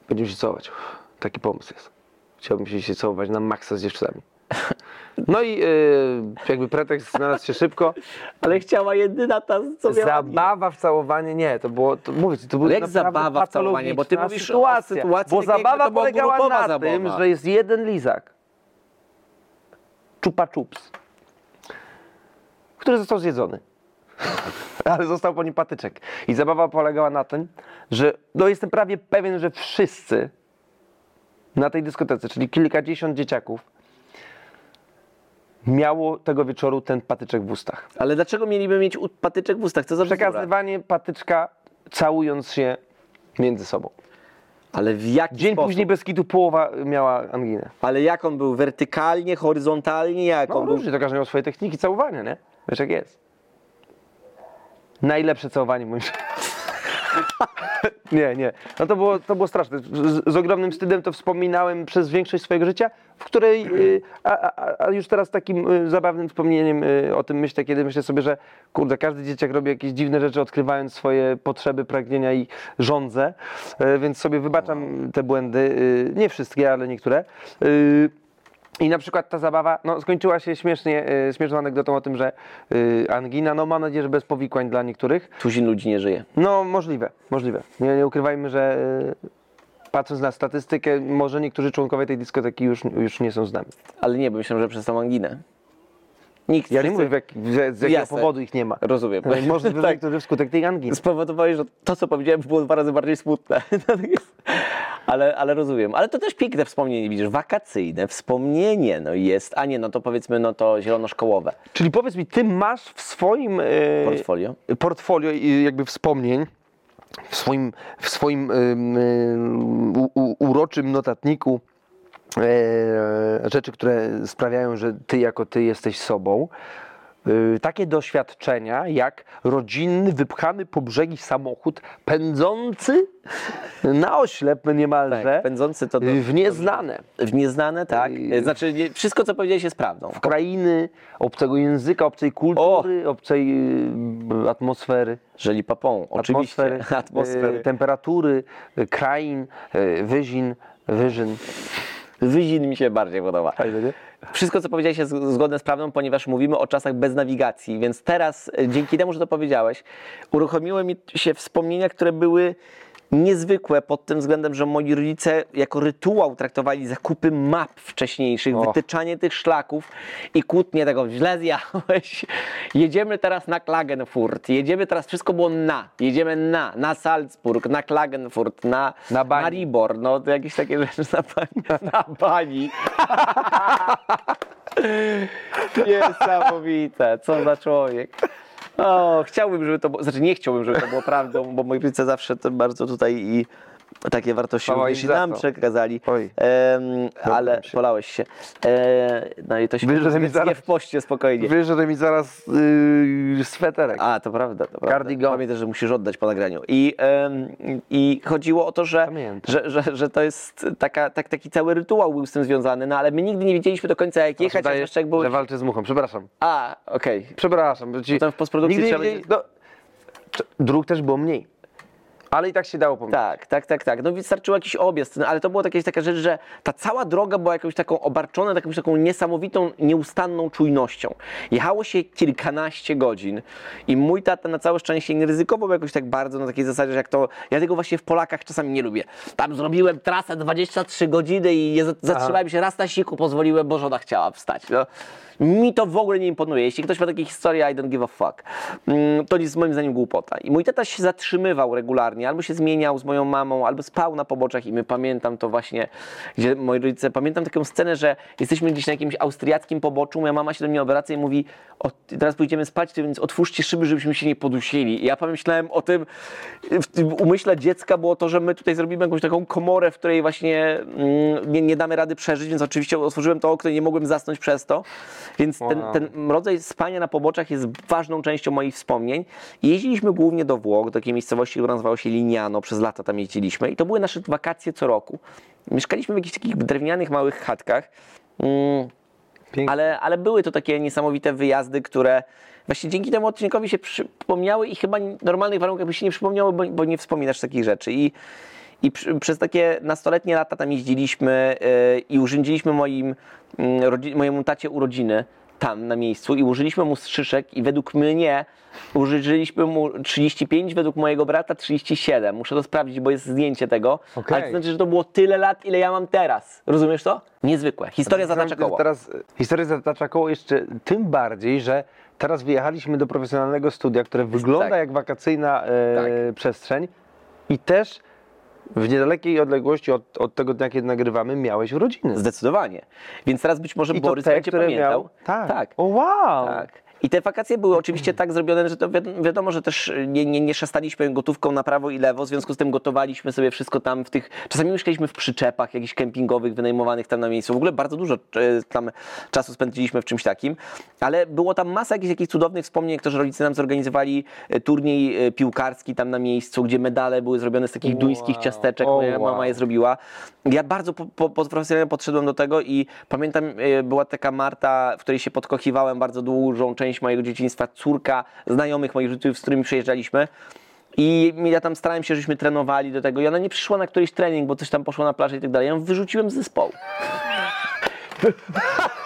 Będziemy się całować. Taki pomysł jest. Chciałbym się, się całować na maksa z dziewczynami. No i yy, jakby pretekst znalazł się szybko. Ale chciała jedyna ta, co miała... Zabawa w całowanie, nie, to było, to, mówię ci, to było jak zabawa w całowanie? Bo ty mówisz o sytuacja, sytuacji bo zabawa polegała na zabawa. tym, że jest jeden lizak, czupa czups, który został zjedzony. <laughs> Ale został po nim patyczek. I zabawa polegała na tym, że no jestem prawie pewien, że wszyscy na tej dyskotece, czyli kilkadziesiąt dzieciaków, miało tego wieczoru ten patyczek w ustach. Ale dlaczego mieliby mieć patyczek w ustach? Co za? Przekazywanie patyczka całując się między sobą. Ale w jaki Dzień sposób? później bez kitu połowa miała anginę. Ale jak on był? Wertykalnie, horyzontalnie? Jak No on był? różnie, to każdy miał swoje techniki całowania, nie? Wiesz jak jest. Najlepsze całowanie moim. <laughs> Nie, nie. No to było, to było straszne. Z, z ogromnym wstydem to wspominałem przez większość swojego życia, w której, y, a, a, a już teraz takim y, zabawnym wspomnieniem y, o tym myślę, kiedy myślę sobie, że kurde, każdy dzieciak robi jakieś dziwne rzeczy, odkrywając swoje potrzeby, pragnienia i żądze, więc sobie wybaczam te błędy, nie wszystkie, ale niektóre. I na przykład ta zabawa no, skończyła się śmiesznie, y, śmieszną anegdotą o tym, że y, angina, no mam nadzieję, że bez powikłań dla niektórych. Tuzin ludzi nie żyje. No możliwe, możliwe. Nie, nie ukrywajmy, że y, patrząc na statystykę, może niektórzy członkowie tej dyskoteki już, już nie są z nami. Ale nie, bo myślę, że przez tą anginę. Nikt Ja nie mówię, jak, z, z jakiego Jasne. powodu ich nie ma. Rozumiem. Ale Możliwe, że tak. niektórzy wskutek tej anginy. Spowodowałeś, że to, co powiedziałem, było dwa razy bardziej smutne. <laughs> Jest- ale, ale rozumiem. Ale to też piękne wspomnienie, widzisz, wakacyjne wspomnienie no jest, a nie, no to powiedzmy, no to zielonoszkołowe Czyli powiedz mi, ty masz w swoim y, portfolio. portfolio jakby wspomnień, w swoim, w swoim ym, u, u, uroczym notatniku e, rzeczy, które sprawiają, że ty jako ty jesteś sobą. y, Takie doświadczenia jak rodzinny, wypchany po brzegi samochód, pędzący na oślep niemalże, Tak, pędzący to do- w nieznane. W nieznane, tak. Yy. Znaczy, nie, wszystko, co powiedziałeś, jest prawdą. w krainy, obcego języka, obcej kultury, obcej y, atmosfery. Żeli papą, oczywiście. atmosfery, <laughs> Atmosfery. temperatury, krain, wyzin, wyżyn. Wyzin mi się bardziej podoba. Fajne, nie? Wszystko, co powiedziałeś, jest zgodne z prawdą, ponieważ mówimy o czasach bez nawigacji, więc teraz, e, dzięki temu, że to powiedziałeś, uruchomiły mi się wspomnienia, które były niezwykłe pod tym względem, że moi rodzice jako rytuał traktowali zakupy map wcześniejszych, Och. wytyczanie tych szlaków i kłótnie tego, źle zjadłeś, jedziemy teraz na Klagenfurt, jedziemy teraz, wszystko było na, jedziemy na, na Salzburg, na Klagenfurt, na, Na bani. Maribor, no to jakieś takie rzeczy na bani. <laughs> Na bani. <laughs> Niesamowite, co za człowiek. O, chciałbym, żeby to było, znaczy nie chciałbym, żeby to było prawdą, bo moi rodzice zawsze to bardzo tutaj i takie wartości Chwała również i nam przekazali. Oj. Em, ale się. polałeś się. E, no i to się Wiesz, że mi nie zaraz- w poście spokojnie. Wiesz, że mi zaraz yy, sweterek. A, to prawda, to prawda. Cardigan. Pamiętaj, że musisz oddać po nagraniu. I, em, i chodziło o to, że, że, że, że to jest taka, tak, taki cały rytuał był z tym związany, no ale my nigdy nie wiedzieliśmy do końca jak jechać, zwłaszcza jak było... że walczy z muchą. Przepraszam. A, okej. Przepraszam. Bo ci... Potem w postprodukcji Nigdy nie trzeba wiedzieli- no, Dróg też było mniej. Ale i tak się dało pomyśleć. Tak, tak, tak, tak. No wystarczył jakiś objazd, no, ale to była jakaś taka rzecz, że ta cała droga była jakąś taką obarczona jakąś taką niesamowitą, nieustanną czujnością. Jechało się kilkanaście godzin i mój tata na całe szczęście nie ryzykował jakoś tak bardzo na takiej zasadzie, że jak to, ja tego właśnie w Polakach czasami nie lubię. Tam zrobiłem trasę 23 godziny i zatrzymałem się raz na siku, pozwoliłem, bo żona chciała wstać. No. Mi to w ogóle nie imponuje. Jeśli ktoś ma takie historie, I don't give a fuck. Mm, To jest moim zdaniem głupota. I mój tata się zatrzymywał regularnie, albo się zmieniał z moją mamą, albo spał na poboczach i my pamiętam to właśnie, gdzie moi rodzice, pamiętam taką scenę, że jesteśmy gdzieś na jakimś austriackim poboczu, moja mama się do mnie obraca i mówi, teraz pójdziemy spać, więc otwórzcie szyby, żebyśmy się nie podusili. I ja pomyślałem o tym, w tym umyśle dziecka było to, że my tutaj zrobimy jakąś taką komorę, w której właśnie mm, nie, nie damy rady przeżyć, więc oczywiście otworzyłem to okno i nie mogłem zasnąć przez to. Więc ten, ten rodzaj spania na poboczach jest ważną częścią moich wspomnień. Jeździliśmy głównie do Włoch, do takiej miejscowości, która nazywała się Lignano, przez lata tam jeździliśmy i to były nasze wakacje co roku. Mieszkaliśmy w jakichś takich drewnianych, małych chatkach. Mm, Pięknie. ale, ale były to takie niesamowite wyjazdy, które właśnie dzięki temu odcinkowi się przypomniały i chyba w normalnych warunkach by się nie przypomniały, bo, bo nie wspominasz takich rzeczy. I, i przy, przez takie nastoletnie lata tam jeździliśmy yy, i urządziliśmy moim, mojemu tacie urodziny tam na miejscu i użyliśmy mu strzyczek i według mnie użyliśmy mu 35, według mojego brata 37. Muszę to sprawdzić, bo jest zdjęcie tego. Okej. Ale to znaczy, że to było tyle lat, ile ja mam teraz. Rozumiesz to? Niezwykłe. Historia zatacza koło. Teraz historia zatacza koło jeszcze tym bardziej, że teraz wyjechaliśmy do profesjonalnego studia, które wygląda tak. jak wakacyjna e, Tak. przestrzeń i też w niedalekiej odległości od, od tego dnia, kiedy nagrywamy, miałeś urodziny. Zdecydowanie. Więc teraz być może I Borys te, będzie pamiętał. miał. Tak. tak. O wow! Tak. I te wakacje były oczywiście tak zrobione, że to wi- wiadomo, że też nie, nie, nie szastaliśmy gotówką na prawo i lewo, w związku z tym gotowaliśmy sobie wszystko tam w tych, czasami mieszkaliśmy w przyczepach jakichś kempingowych, wynajmowanych tam na miejscu. W ogóle bardzo dużo e, tam czasu spędziliśmy w czymś takim, ale było tam masa jakichś, jakichś cudownych wspomnień, to, że rodzice nam zorganizowali e, turniej e, piłkarski tam na miejscu, gdzie medale były zrobione z takich Wow. duńskich ciasteczek, O, moja wow. mama je zrobiła. Ja bardzo po, po, profesjonalnie podszedłem do tego i pamiętam, była taka Marta, w której się podkochiwałem bardzo dużą część mojego dzieciństwa, córka znajomych moich rodziców, z którymi przyjeżdżaliśmy. I ja tam starałem się, żeśmy trenowali do tego i ona nie przyszła na któryś trening, bo coś tam poszło na plażę i tak dalej. Ja ją wyrzuciłem z zespołu. <laughs>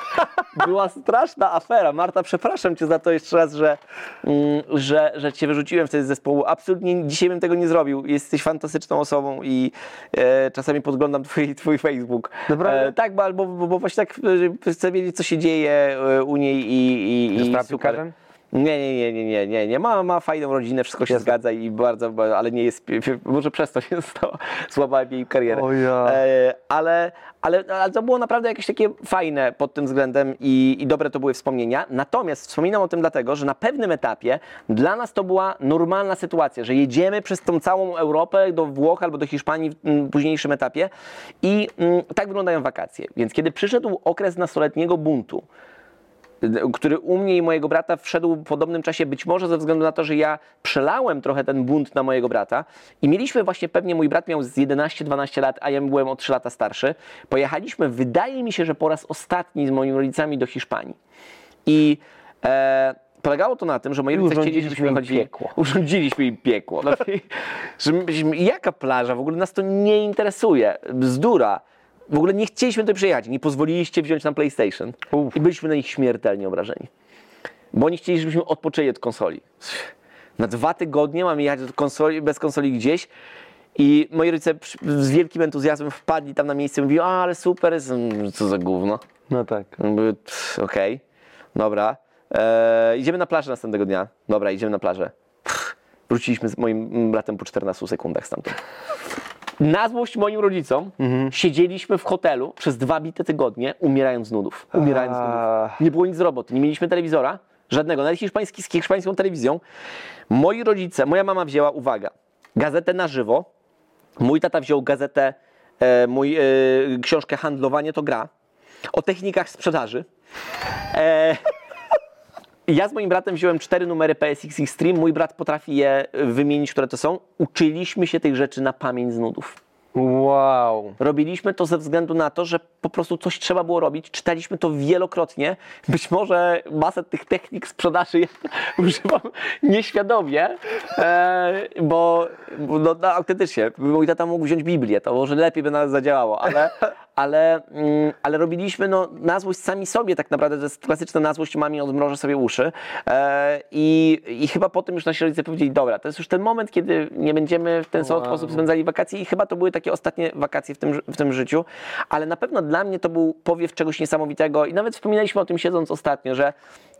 Była straszna afera. Marta, przepraszam cię za to jeszcze raz, że, mm, że, że cię wyrzuciłem wtedy z zespołu. Absolutnie dzisiaj bym tego nie zrobił. Jesteś fantastyczną osobą i e, czasami podglądam twój, twój Facebook. Naprawdę? E, tak, bo, albo, bo, bo właśnie tak e, chcę wiedzieć, co się dzieje e, u niej i, i, i super. piłkarzem? Nie, nie, nie, nie, nie, nie, nie. Ma, ma fajną rodzinę, wszystko się Jasne. zgadza i bardzo, ba- ale nie jest, może przez to się stało, złamałem jej karierę. O ja. E, ale, ale, ale to było naprawdę jakieś takie fajne pod tym względem i, i dobre to były wspomnienia. Natomiast wspominam o tym dlatego, że na pewnym etapie dla nas to była normalna sytuacja, że jedziemy przez tą całą Europę do Włoch albo do Hiszpanii w późniejszym etapie i mm, tak wyglądają wakacje. Więc kiedy przyszedł okres nastoletniego buntu, który u mnie i mojego brata wszedł w podobnym czasie, być może ze względu na to, że ja przelałem trochę ten bunt na mojego brata i mieliśmy właśnie pewnie, mój brat miał z 11-12 lat, a ja byłem o 3 lata starszy. Pojechaliśmy, wydaje mi się, że po raz ostatni z moimi rodzicami do Hiszpanii. I e, polegało to na tym, że moi rodzice chcieli, żebyśmy chodzili. piekło. <laughs> Urządziliśmy im piekło. <laughs> Myśmy- jaka plaża? W ogóle nas to nie interesuje. Bzdura. W ogóle nie chcieliśmy tutaj przyjechać. Nie pozwoliliście wziąć nam PlayStation. Uf. I byliśmy na nich śmiertelnie obrażeni. Bo oni chcieli, żebyśmy odpoczęli od konsoli. Na dwa tygodnie mamy jechać konsoli, bez konsoli gdzieś. I moi rodzice z wielkim entuzjazmem wpadli tam na miejsce i mówili, a ale super, Mm, co za gówno. No tak. Mówię, "Pff, Okej, dobra. Eee, idziemy na plażę następnego dnia. Dobra, idziemy na plażę. Pff, wróciliśmy z moim bratem po 14 sekundach stamtąd. Na złość moim rodzicom siedzieliśmy w hotelu przez dwa bite tygodnie, umierając z nudów. Umierając z nudów. Nie było nic z roboty, nie mieliśmy telewizora, żadnego, nawet hiszpański, z hiszpańską telewizją. Moi rodzice, moja mama wzięła, uwaga, gazetę na żywo, Mój tata wziął gazetę, e, mój, e, książkę Handlowanie to gra o technikach sprzedaży. E, <laughs> ja z moim bratem wziąłem cztery numery PSX Extreme. Mój brat potrafi je wymienić, które to są. Uczyliśmy się tych rzeczy na pamięć z nudów. Wow. Robiliśmy to ze względu na to, że po prostu coś trzeba było robić. Czytaliśmy to wielokrotnie. Być może masę tych technik sprzedaży <laughs> ja używam nieświadomie, e, bo, no, no, autentycznie, mój tata mógł wziąć Biblię, to może lepiej by nawet zadziałało, ale, ale, mm, ale robiliśmy no, na złość sami sobie tak naprawdę, to jest klasyczna na złość mami odmrożę sobie uszy. E, i, i chyba potem już nasi rodzice powiedzieli, dobra, to jest już ten moment, kiedy nie będziemy w ten Wow. sposób spędzali wakacje. I chyba to były takie ostatnie wakacje w tym, w tym życiu, ale na pewno dla mnie to był powiew czegoś niesamowitego. I nawet wspominaliśmy o tym siedząc ostatnio, że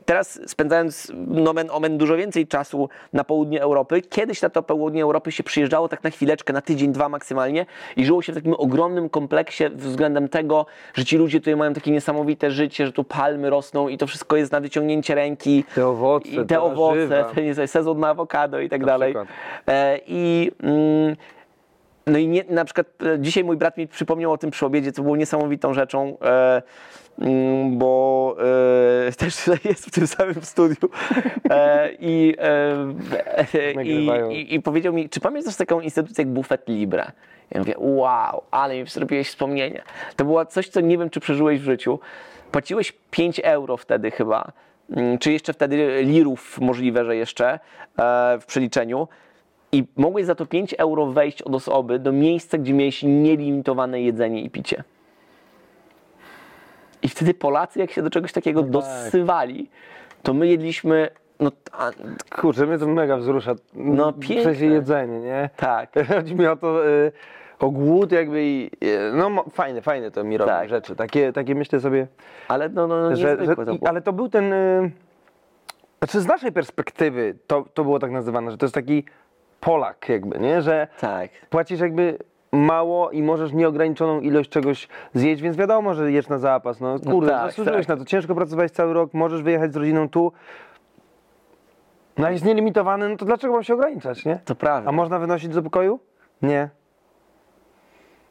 teraz spędzając nomen omen dużo więcej czasu na południu Europy, kiedyś na to południe Europy się przyjeżdżało tak na chwileczkę, na tydzień, dwa maksymalnie i żyło się w takim ogromnym kompleksie względem tego, że ci ludzie tutaj mają takie niesamowite życie, że tu palmy rosną i to wszystko jest na wyciągnięcie ręki. Te owoce, I te owoce, ten sezon na awokado i tak dalej. przykład. E, I mm, no i nie, na przykład e, dzisiaj mój brat mi przypomniał o tym przy obiedzie, co było niesamowitą rzeczą, e, bo e, <laughs> też jest w tym samym studiu e, i, e, i, Nagrywają. i, i powiedział mi, czy pamiętasz taką instytucję jak Buffet Libre? Ja mówię, wow, ale mi zrobiłeś wspomnienie. To było coś, co nie wiem, czy przeżyłeś w życiu. Płaciłeś 5 euro wtedy chyba, mm, czy jeszcze wtedy lirów możliwe, że jeszcze e, w przeliczeniu. I mogłeś za to 5 euro wejść od osoby do miejsca, gdzie miałeś nielimitowane jedzenie i picie. I wtedy Polacy, jak się do czegoś takiego tak. dosywali, to my jedliśmy, no a, Kurczę, mnie to mega wzrusza. No, W piękne. sensie jedzenie, nie? tak. <laughs> Chodzi mi o to, y, o głód jakby i, y, no fajne, fajne to mi robi Tak. rzeczy. Takie, takie myślę sobie, Ale no, no, no że, że to ale to był ten, y, znaczy z naszej perspektywy to, to było tak nazywane, że to jest taki Polak jakby, nie? Że Tak. płacisz jakby mało i możesz nieograniczoną ilość czegoś zjeść, więc wiadomo, że jesz na zapas. No kurde, tak, zasłużyłeś tak. na to. Ciężko pracowałeś cały rok, możesz wyjechać z rodziną tu. No jest nielimitowany, no to dlaczego mam się ograniczać, nie? To prawda. A można wynosić do pokoju? Nie.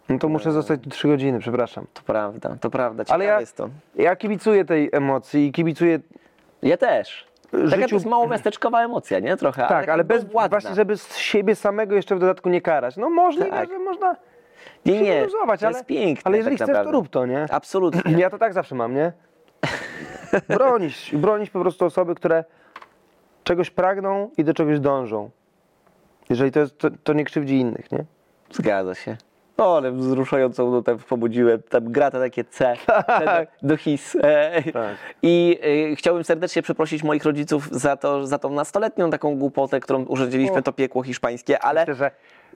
No to muszę zostać tu 3 godziny, przepraszam. To prawda, to prawda. Ciekawe Ale ja, jest to. ja kibicuję tej emocji i kibicuję, Ja też. Taka Życiu- to jest mało miasteczkowa emocja, nie? Trochę. tak, taka ale bez, bezwładna. właśnie, żeby z siebie samego jeszcze w dodatku nie karać. No możliwe, Tak. że można Nie, nie, to ale, jest piękne ale jeżeli tak chcesz, to rób to, nie? <clears throat> Absolutnie. Ja to tak zawsze mam, nie? Bronić, bronić po prostu osoby, które czegoś pragną i do czegoś dążą. Jeżeli to jest, to, to nie krzywdzi innych, nie? Zgadza się. O, ale wzruszającą nutę pobudziłem. Tam gra to takie C <laughs> do, his. E, Tak. I e, chciałbym serdecznie przeprosić moich rodziców za, to, za tą nastoletnią taką głupotę, którą urządziliśmy, to piekło hiszpańskie, ale Myślę, że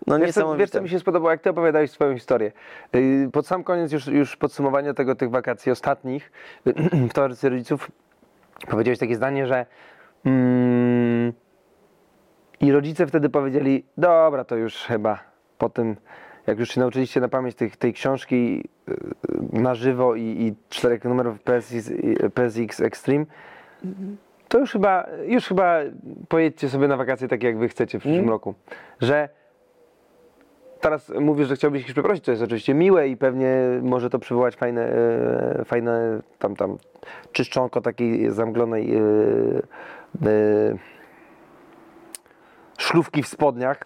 no wiesz, co, wiesz, co mi się spodobało, jak ty opowiadałeś swoją historię. Yy, Pod sam koniec już, już podsumowania tego, tych wakacji ostatnich <clears throat> w towarzystwie rodziców powiedziałeś takie zdanie, że mm, i rodzice wtedy powiedzieli, dobra, to już chyba po tym, jak już się nauczyliście na pamięć tych, tej książki yy, na żywo i, i czterech numerów PSX, i- PSX Extreme, to już chyba, już chyba pojedźcie sobie na wakacje takie, jak wy chcecie w przyszłym roku. Że teraz mówisz, że chciałbyś ich przeprosić, to jest oczywiście miłe i pewnie może to przywołać fajne, e, fajne tam, tam czyszczonko takiej zamglonej e, e, szlówki w spodniach.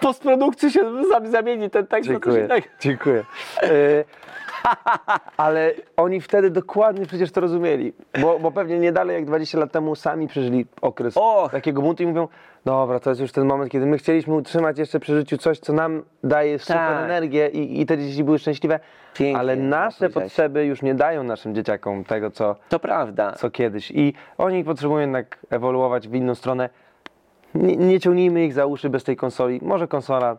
Postprodukcji się zamieni ten tekst na coś Dziękuję, innego. dziękuję. E, <laughs> ale oni wtedy dokładnie przecież to rozumieli, bo, bo pewnie nie dalej jak 20 lat temu sami przeżyli okres Och. takiego buntu i mówią, dobra, to jest już ten moment, kiedy my chcieliśmy utrzymać jeszcze przy życiu coś, co nam daje super Tak. energię i, i te dzieci były szczęśliwe, Pięknie ale nasze powiedziałeś. potrzeby już nie dają naszym dzieciakom tego, co, To prawda. co kiedyś i oni potrzebują jednak ewoluować w inną stronę. Nie, nie ciągnijmy ich za uszy bez tej konsoli, może konsola,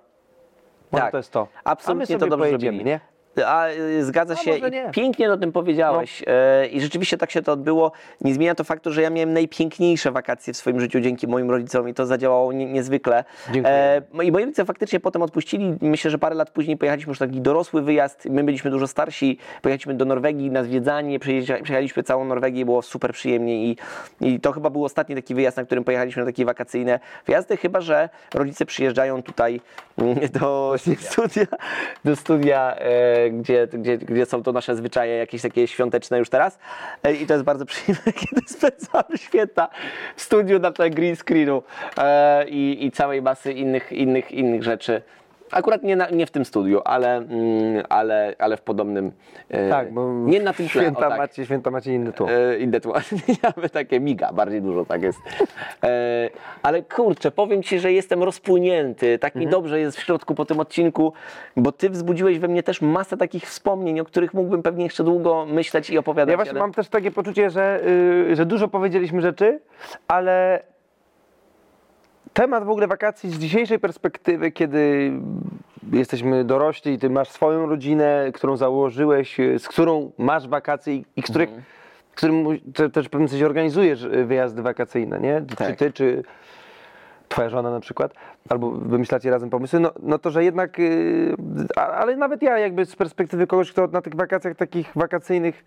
może Tak. to jest to. Absolutnie A my to sobie dobrze pojedziemy, zrobili. nie? A, y, zgadza się. No. Pięknie o tym powiedziałeś. E, I rzeczywiście tak się to odbyło. Nie zmienia to faktu, że ja miałem najpiękniejsze wakacje w swoim życiu dzięki moim rodzicom i to zadziałało nie, niezwykle. Dziękuję. E, I moi rodzice faktycznie potem odpuścili. Myślę, że parę lat później pojechaliśmy już taki dorosły wyjazd. My byliśmy dużo starsi. Pojechaliśmy do Norwegii na zwiedzanie. Przejechaliśmy całą Norwegię. Było super przyjemnie i, i to chyba był ostatni taki wyjazd, na którym pojechaliśmy na takie wakacyjne wyjazdy. Chyba, że rodzice przyjeżdżają tutaj mm, do studia, do studia e, gdzie, gdzie, gdzie są to nasze zwyczaje jakieś takie świąteczne już teraz. E, I to jest bardzo <laughs> przyjemne, kiedy spędzamy święta w studiu na tle green screenu e, i, i całej masy innych, innych, innych rzeczy. Akurat nie, na, nie w tym studiu, ale, mm, ale, ale w podobnym. e, Tak, bo nie na tym tle. święta, tak. macie, święta macie inny tłum. E, inne tło- Nawet <laughs> takie miga, bardziej dużo tak jest. E, ale kurczę, powiem Ci, że jestem rozpłynięty. Tak Mhm. mi dobrze jest w środku po tym odcinku, bo Ty wzbudziłeś we mnie też masę takich wspomnień, o których mógłbym pewnie jeszcze długo myśleć i opowiadać. Ja właśnie ale- mam też takie poczucie, że, y, że dużo powiedzieliśmy rzeczy, ale temat w ogóle wakacji z dzisiejszej perspektywy, kiedy jesteśmy dorośli i ty masz swoją rodzinę, którą założyłeś, y, z którą masz wakacje i, których, Mhm. którym też w pewnym sensie organizujesz y, wyjazdy wakacyjne, nie? Czy Tak. ty, czy twoja żona na przykład, albo wymyślacie razem pomysły, no, no to, że jednak, y, a, ale nawet ja jakby z perspektywy kogoś, kto na tych wakacjach takich wakacyjnych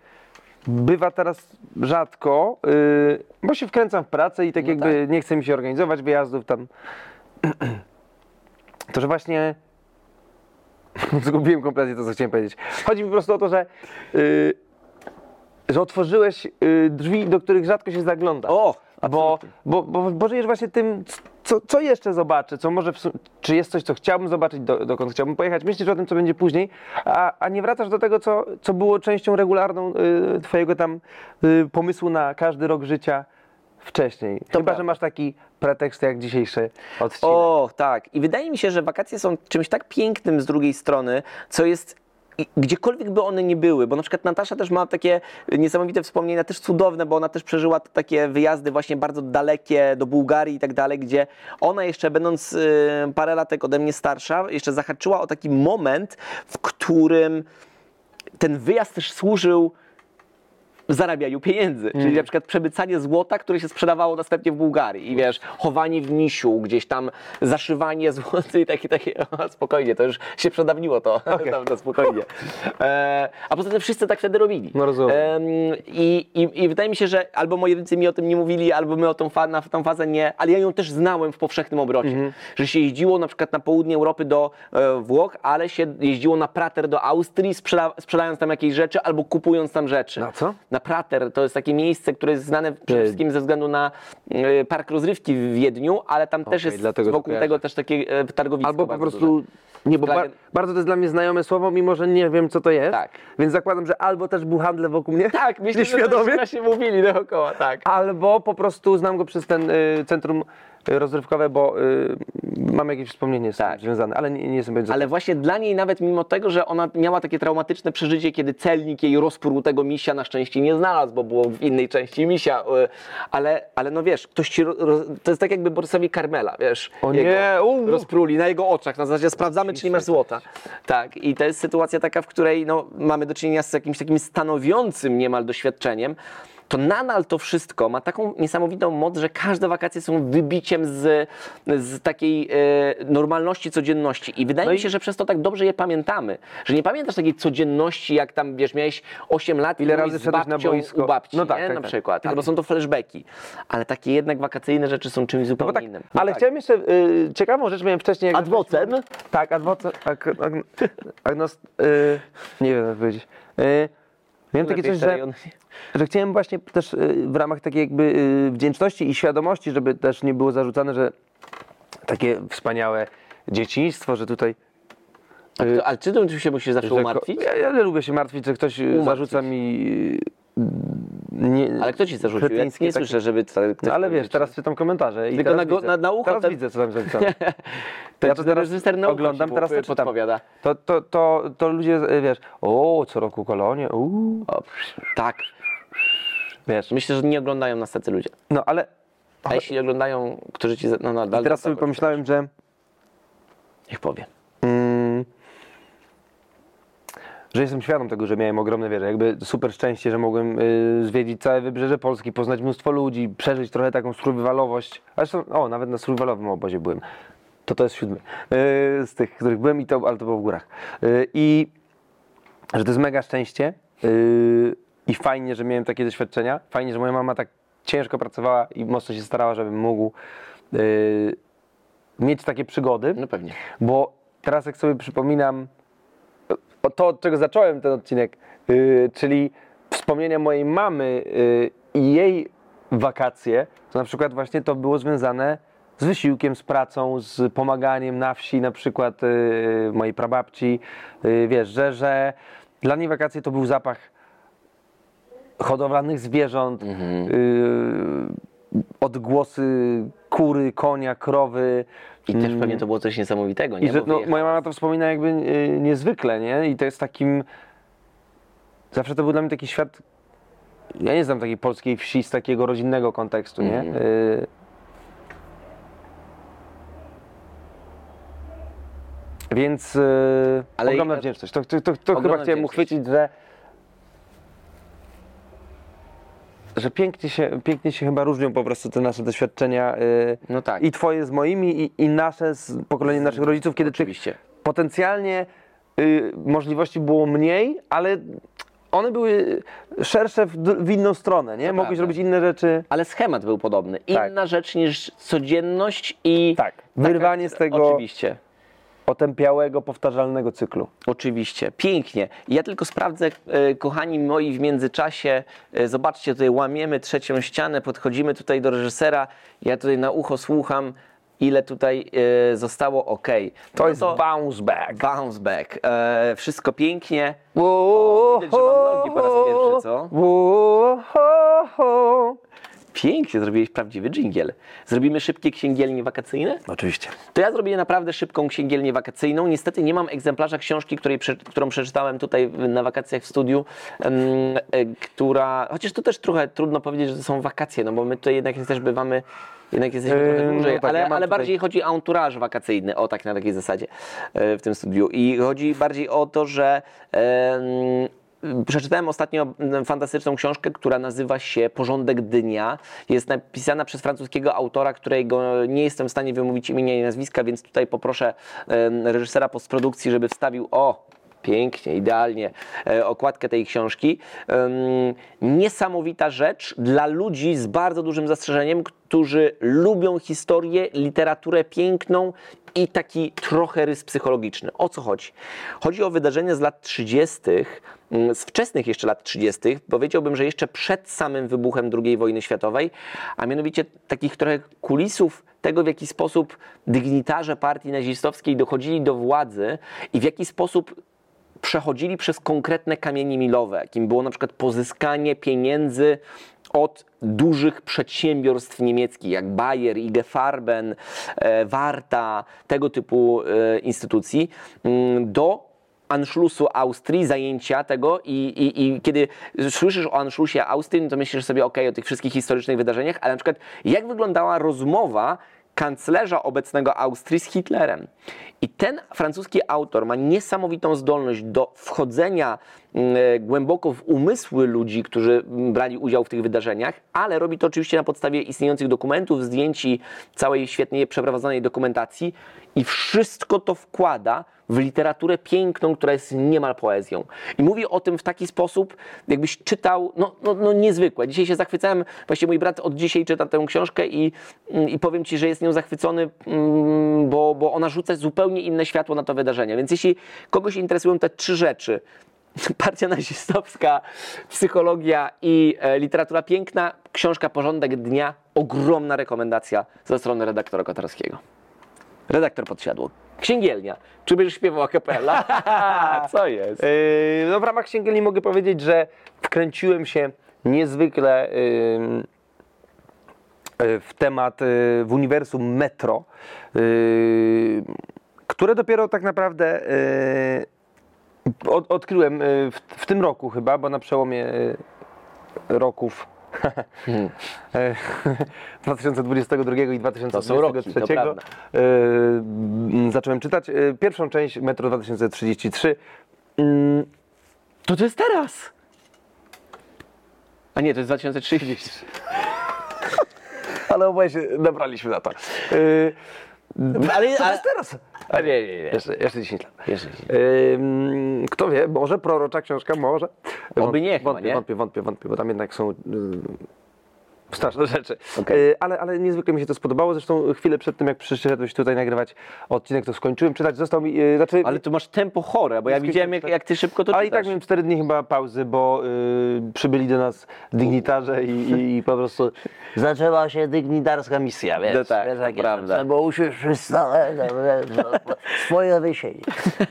bywa teraz rzadko, y, bo się wkręcam w pracę i tak No jakby nie chce mi się organizować wyjazdów tam. <clears throat> To, że właśnie <laughs> zgubiłem kompletnie to, co chciałem powiedzieć. Chodzi mi po prostu o to, że, y, że otworzyłeś y, drzwi, do których rzadko się zagląda. O, Bo, bo, bo, bo żyjesz właśnie tym, co, co jeszcze zobaczę, co może, czy jest coś, co chciałbym zobaczyć, do, dokąd chciałbym pojechać, myślisz o tym, co będzie później, a, a nie wracasz do tego, co, co było częścią regularną y, twojego tam y, pomysłu na każdy rok życia wcześniej. Chyba, prawda. że masz taki pretekst jak dzisiejszy odcinek. O, tak. I wydaje mi się, że wakacje są czymś tak pięknym z drugiej strony, co jest gdziekolwiek by one nie były, bo na przykład Natasza też ma takie niesamowite wspomnienia, też cudowne, bo ona też przeżyła takie wyjazdy właśnie bardzo dalekie do Bułgarii i tak dalej, gdzie ona jeszcze będąc y, parę latek ode mnie starsza, jeszcze zahaczyła o taki moment, w którym ten wyjazd też służył zarabianiu pieniędzy, czyli na przykład przemycanie złota, które się sprzedawało następnie w Bułgarii i wiesz, chowanie w misiu, gdzieś tam zaszywanie złota i takie, takie <laughs> o, spokojnie, to już się przedawniło to, <laughs> tam, no, spokojnie. E, a poza tym wszyscy tak wtedy robili. No rozumiem. Em, i, i, I wydaje mi się, że albo moi rodzice mi o tym nie mówili, albo my o tą, fa- na tą fazę nie, ale ja ją też znałem w powszechnym obrocie, Mhm. że się jeździło na przykład na południe Europy do e, Włoch, ale się jeździło na Prater do Austrii, sprzeda- sprzedając tam jakieś rzeczy albo kupując tam rzeczy. Na co? Na Prater to jest takie miejsce, które jest znane przede wszystkim ze względu na e, park rozrywki w Wiedniu, ale tam też Okej, jest wokół tego też takie e, targowisko. Albo po prostu. duże. Nie, bo bardzo to jest dla mnie znajome słowo, mimo że nie wiem, co to jest. Tak. Więc zakładam, że albo też był handel wokół mnie. <laughs> Tak, myślę, że Nieświadomie. to właśnie mówili dookoła, tak. Albo po prostu znam go przez ten y, centrum rozrywkowe, bo y, mam jakieś wspomnienie z Tak. tym związane, ale nie, nie jestem pewien. Ale właśnie dla niej nawet mimo tego, że ona miała takie traumatyczne przeżycie, kiedy celnik jej rozprół tego misia na szczęście nie znalazł, bo było w innej części misia, y, ale, ale no wiesz, ktoś ci, ro, ro, to jest tak jakby Borysowi Karmela, wiesz. O nie, u. Rozpruli na jego oczach, na zasadzie sprawdzamy, czy nie masz złota. Tak, i to jest sytuacja taka, w której no, mamy do czynienia z jakimś takim stanowiącym niemal doświadczeniem, to nadal to wszystko ma taką niesamowitą moc, że każde wakacje są wybiciem z, z takiej e, normalności, codzienności. I wydaje No mi i- się, że przez to tak dobrze je pamiętamy. Że nie pamiętasz takiej codzienności, jak tam, wiesz, miałeś 8 lat Ile i razy z szedłeś na babcią boisko? u babci, No tak, nie? tak, na tak. przykład. Albo są to flashbacki. Ale takie jednak wakacyjne rzeczy są czymś No zupełnie bo tak, innym. ale tak. chciałem jeszcze y, ciekawą rzecz miałem wcześniej. jak- Adwocem? Tak, adwocem. Ag, ag, <laughs> agnost, y, nie wiem jak powiedzieć. Y, miałem takie coś, że, serio. że chciałem właśnie też y, w ramach takiej jakby y, wdzięczności i świadomości, żeby też nie było zarzucane, że takie wspaniałe dzieciństwo, że tutaj kto, ale czy tym się musisz zawsze umartwić? Ja, ja nie lubię się martwić, że ktoś y, Umartwić. zarzuca mi. Nie, Ale kto ci zarzucił? Ja nie takie- słyszę, żeby to, ktoś No ale wiesz, teraz czytam komentarze. I Tylko teraz na go- widzę, na- na ucho Teraz te- widzę, co tam jest napisane. To Ja to teraz oglądam, teraz to czytam. To, to, to, to ludzie, y, wiesz, o, co roku kolonie, uuu, tak. wiesz. Myślę, że nie oglądają nas tacy ludzie. No ale A jeśli oglądają, którzy ci... No, no, dalej, teraz sobie pomyślałem, że, Niech powie. mm, że jestem świadom tego, że miałem ogromne wieże, jakby super szczęście, że mogłem y, zwiedzić całe wybrzeże Polski, poznać mnóstwo ludzi, przeżyć trochę taką survivalowość. Zresztą, o, nawet na survivalowym obozie byłem. To to jest siódmy y, z tych, których byłem, i to, ale to było w górach. Y, I że to jest mega szczęście yy, i fajnie, że miałem takie doświadczenia. Fajnie, że moja mama tak ciężko pracowała i mocno się starała, żebym mógł yy, mieć takie przygody. No pewnie. Bo teraz jak sobie przypominam o to, od czego zacząłem ten odcinek, yy, czyli wspomnienia mojej mamy yy, i jej wakacje, to na przykład właśnie to było związane z wysiłkiem, z pracą, z pomaganiem na wsi, na przykład yy, mojej prababci. Yy, wiesz, że, że dla niej wakacje to był zapach hodowlanych zwierząt, yy, odgłosy kury, konia, krowy. I też pewnie to było coś niesamowitego, nie? I że, no, moja mama to wspomina jakby y, niezwykle, nie? I to jest takim... Zawsze to był dla mnie taki świat... Ja nie znam takiej polskiej wsi z takiego rodzinnego kontekstu, nie? Y... Więc y... Ale ogromna ja- wdzięczność. To, to, to, to chyba chciałem uchwycić, że że pięknie się, pięknie się chyba różnią po prostu te nasze doświadczenia y, No tak. i twoje z moimi i, i nasze z pokolenia naszych rodziców, kiedy Oczywiście. potencjalnie y, możliwości było mniej, ale one były szersze w, w inną stronę, nie? To Mogłeś prawda. robić inne rzeczy. Ale schemat był podobny. Tak. Inna rzecz niż codzienność i... Tak. Wyrwanie z tego Oczywiście. Otępiałego, powtarzalnego cyklu. Oczywiście, pięknie. Ja tylko sprawdzę, e, kochani moi, w międzyczasie. E, zobaczcie, tutaj łamiemy trzecią ścianę, podchodzimy tutaj do reżysera. Ja tutaj na ucho słucham, ile tutaj e, zostało ok. To jest bounce back. bounce back. E, wszystko pięknie. Widać, że mam nogi po raz pierwszy, co? Pięknie, zrobiłeś prawdziwy dżingiel. Zrobimy szybkie księgielnie wakacyjne? Oczywiście. To ja zrobię naprawdę szybką księgielnię wakacyjną. Niestety nie mam egzemplarza książki, której, którą przeczytałem tutaj na wakacjach w studiu, e, która, chociaż to też trochę trudno powiedzieć, że to są wakacje, no bo my tutaj jednak też bywamy, jednak jesteśmy Yy, trochę no dłużej, tak, ale, ja ale tutaj- bardziej chodzi o anturaż wakacyjny, o tak na takiej zasadzie e, w tym studiu. I chodzi bardziej o to, że Przeczytałem ostatnio mm, fantastyczną książkę, która nazywa się Porządek Dnia. Jest napisana przez francuskiego autora, którego nie jestem w stanie wymówić imienia i nazwiska, więc tutaj poproszę reżysera postprodukcji, żeby wstawił o pięknie, idealnie e, okładkę tej książki. Niesamowita rzecz dla ludzi z bardzo dużym zastrzeżeniem, którzy lubią historię, literaturę piękną i taki trochę rys psychologiczny. O co chodzi? Chodzi o wydarzenia z lat 30., mm, z wczesnych jeszcze lat 30., powiedziałbym, że jeszcze przed samym wybuchem II wojny światowej, a mianowicie takich trochę kulisów tego, w jaki sposób dygnitarze partii nazistowskiej dochodzili do władzy i w jaki sposób przechodzili przez konkretne kamienie milowe, jakim było na przykład pozyskanie pieniędzy od dużych przedsiębiorstw niemieckich, jak Bayer, IG Farben, e, Warta, tego typu e, instytucji, mm, do Anschlussu Austrii, zajęcia tego i, i, i kiedy słyszysz o Anschlussie Austrii, no to myślisz sobie, ok, o tych wszystkich historycznych wydarzeniach, ale na przykład jak wyglądała rozmowa kanclerza obecnego Austrii z Hitlerem. I ten francuski autor ma niesamowitą zdolność do wchodzenia mm, e, głęboko w umysły ludzi, którzy mm, brali udział w tych wydarzeniach, ale robi to oczywiście na podstawie istniejących dokumentów, zdjęć i całej świetnie przeprowadzonej dokumentacji i wszystko to wkłada w literaturę piękną, która jest niemal poezją. I mówi o tym w taki sposób, jakbyś czytał, no, no, no niezwykłe. Dzisiaj się zachwycałem, właśnie mój brat od dzisiaj czyta tę książkę i, mm, i powiem Ci, że jest nią zachwycony, bo, bo ona rzuca zupełnie inne światło na to wydarzenie. Więc jeśli kogoś interesują te trzy rzeczy, <laughs> partia nazistowska, psychologia i e, literatura piękna, książka Porządek Dnia, ogromna rekomendacja ze strony redaktora Kotarskiego. Redaktor podsiadło. Księgielnia. Czy będziesz śpiewał a cappella? <laughs> Co jest? Yy, no w ramach księgielni mogę powiedzieć, że wkręciłem się niezwykle yy, w temat, yy, w uniwersum metro, yy, które dopiero tak naprawdę yy, od, odkryłem yy, w, w tym roku chyba, bo na przełomie yy, roków <laughs> Hmm. e, <laughs> 2022 i 2023 To są roki, e, zacząłem czytać e, pierwszą część Metro 2033. Mm, To to jest teraz! A nie, to jest 2030. <laughs> Ale oboje się nabraliśmy na to. Yy, Ale, ale, jest teraz? a nie, nie, nie. Jeszcze, jeszcze 10 lat. Jeszcze. Ym, kto wie, może prorocza książka, może. Oby nie, chyba, wątpię, nie? wątpię, wątpię, wątpię, bo tam jednak są straszne rzeczy. Okej. Y, ale, ale niezwykle mi się to spodobało. Zresztą chwilę przed tym, jak przyszedłeś tutaj nagrywać odcinek, to skończyłem czytać. Został mi, y, znaczy, Ale tu masz tempo chore, bo ja widziałem, jak, jak ty szybko to ale i czytasz. tak miałem 4 dni chyba pauzy, bo y, przybyli do nas dygnitarze i, i, i po prostu zaczęła się dygnitarska misja, wiesz, No tak, wiesz jak prawda. usiąść przy stole, no, no, swoje wysieli.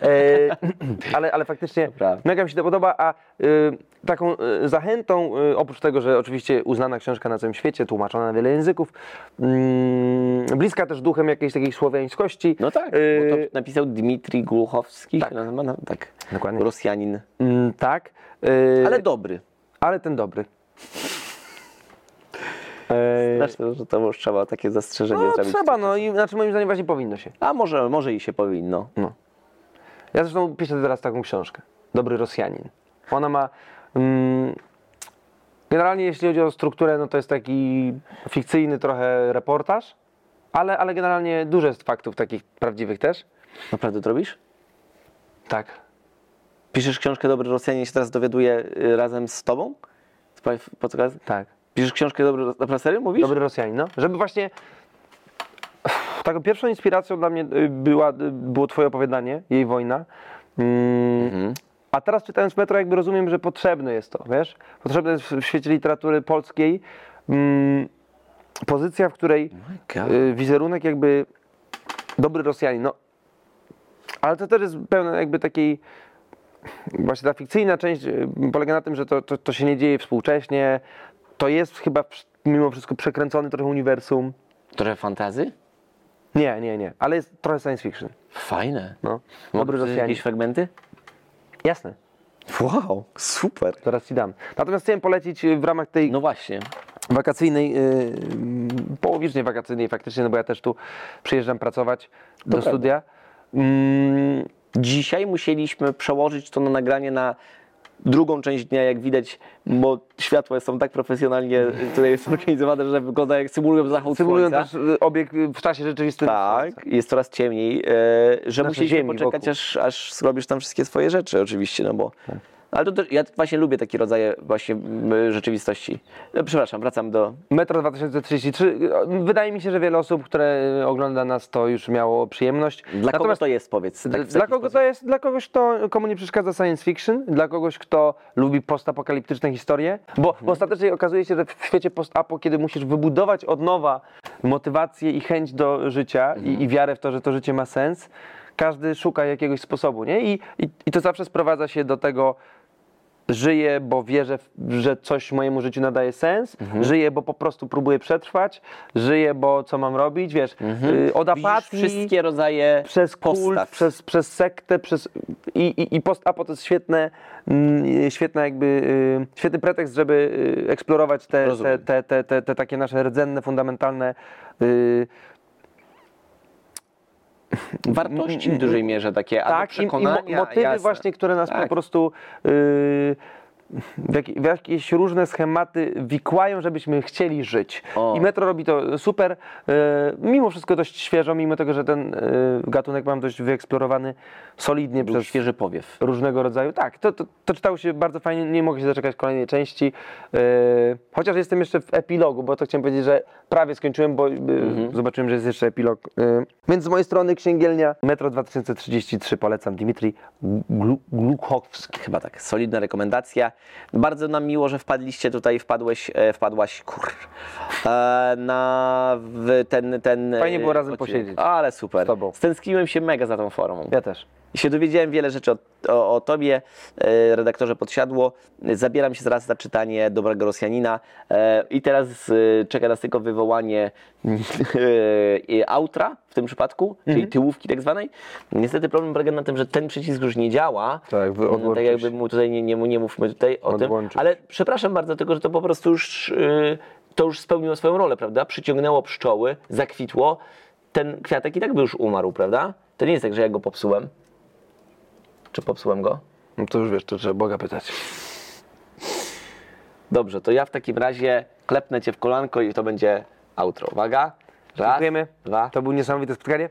E, <laughs> ale, ale faktycznie mega mi się to podoba, a y, taką y, zachętą, y, oprócz tego, że oczywiście uznana książka na całym świecie, tłumaczona na wiele języków, mm, bliska też duchem jakiejś takiej słowiańskości. No tak, y, bo to napisał Dmitrij Głuchowski, tak. tak, no, tak. Dokładnie. Rosjanin, mm, tak, y, ale dobry. ale ten dobry. E, <laughs> Znaczy, że to już trzeba takie zastrzeżenie no, zrobić. trzeba, no i znaczy moim zdaniem właśnie powinno się. A może, może i się powinno. No. Ja zresztą piszę teraz taką książkę. Dobry Rosjanin. Ona ma. Mm, generalnie jeśli chodzi o strukturę, no to jest taki fikcyjny trochę reportaż, ale, ale generalnie dużo jest faktów takich prawdziwych też. Naprawdę to robisz? Tak. Piszesz książkę Dobry Rosjanin się teraz dowiaduje y, razem z tobą? Z pa- podcast? Tak. Piszesz książkę Dobry Ros- na serio mówisz? Dobry Rosjanin, no. Żeby właśnie. Taką pierwszą inspiracją dla mnie y, była, y, było Twoje opowiadanie, jej wojna. Mm, Mhm. A teraz czytając Metro, jakby rozumiem, że potrzebne jest to, wiesz? Potrzebne jest w świecie literatury polskiej mm, pozycja, w której God. y, wizerunek jakby dobry Rosjanin, no. Ale to też jest pełne jakby takiej właśnie ta fikcyjna część y, polega na tym, że to, to, to się nie dzieje współcześnie. To jest chyba mimo wszystko przekręcony trochę uniwersum. Trochę fantazy? Nie, nie, nie, ale jest trochę science fiction. Fajne. No. Dobry Rosjanin. jakieś fragmenty? Jasne, Wow, super. zaraz ci dam. Natomiast chciałem polecić y, w ramach tej No właśnie. wakacyjnej, yy, połowicznie wakacyjnej faktycznie, no bo ja też tu przyjeżdżam pracować do prawda. studia. Mm, Dzisiaj musieliśmy przełożyć to na nagranie na drugą część dnia, jak widać, bo światła są tak profesjonalnie tutaj zorganizowane, że wygląda jak symulują zachód symulują słońca. też y, obieg y, w czasie rzeczywistym. Tak, jest coraz ciemniej, e, że Nasze musieliśmy ziemi poczekać, wokół. aż, aż zrobisz tam wszystkie swoje rzeczy oczywiście, no bo... Ale to też, ja właśnie lubię takie rodzaje właśnie rzeczywistości. E, Przepraszam, wracam do... Metro 2033. Wydaje mi się, że wiele osób, które ogląda nas, to już miało przyjemność. Dla kogo to jest, powiedz? tak dla kogo sposób? to jest? Dla kogoś, kto, komu nie przeszkadza science fiction, dla kogoś, kto lubi postapokaliptyczne historie, bo, Mhm. bo ostatecznie okazuje się, że w świecie postapo, kiedy musisz wybudować od nowa motywację i chęć do życia Mhm. i, i wiarę w to, że to życie ma sens, każdy szuka jakiegoś sposobu, nie? I, i, i to zawsze sprowadza się do tego, żyję, bo wierzę, że coś mojemu życiu nadaje sens, Mhm. żyję, bo po prostu próbuję przetrwać, żyję, bo co mam robić, wiesz, y, od Mhm. Widzisz apatii wszystkie rodzaje przez kult, postaw. przez, przez sektę, przez i, i, i post-apo to jest świetne, mm, świetne jakby, y, świetny pretekst, żeby y, eksplorować te, te, te, te, te, te takie nasze rdzenne, fundamentalne y, <laughs> wartości w dużej mierze takie, albo tak, i, i przekonania. motywy jasne. właśnie, które nas po Tak. prostu y, w, jak, w jakieś różne schematy wikłają, żebyśmy chcieli żyć. O. I Metro robi to super, y, mimo wszystko dość świeżo, mimo tego, że ten y, gatunek mam dość wyeksplorowany solidnie Był przez świeży powiew. różnego rodzaju. Tak, to, to, to czytało się bardzo fajnie, nie mogę się doczekać kolejnej części. Yy, chociaż jestem jeszcze w epilogu, bo to chciałem powiedzieć, że prawie skończyłem, bo yy, zobaczyłem, że jest jeszcze epilog. Więc z mojej strony księgielnia Metro 2033 polecam Dimitri Glu- Gluchowski. Chyba tak, solidna rekomendacja. Bardzo nam miło, że wpadliście tutaj, wpadłeś, e, wpadłaś, kur, e, na ten, ten Fajnie e, było razem odcinek. posiedzieć Ale super. z tobą. Stęskniłem się mega za tą formą. Ja też. I się dowiedziałem wiele rzeczy o, o, o tobie, e, redaktorze Podsiadło. Zabieram się zaraz za czytanie Dobrego Rosjanina e, i teraz e, czeka nas tylko wywołanie <laughs> outra w tym przypadku, czyli tyłówki tak zwanej. Niestety problem polega na tym, że ten przycisk już nie działa. Tak, No, tak jakby mu tutaj nie, nie, nie mówmy tutaj o tym. Odłączył Ale przepraszam bardzo, tylko że to po prostu już, to już spełniło swoją rolę, prawda? Przyciągnęło pszczoły, zakwitło. Ten kwiatek i tak by już umarł, prawda? To nie jest tak, że ja go popsułem. Czy popsułem go? No to już wiesz, to trzeba Boga pytać. Dobrze, to ja w takim razie klepnę cię w kolanko i to będzie outro. Uwaga. Raz, Dziękujemy. dwa. To było niesamowite spotkanie.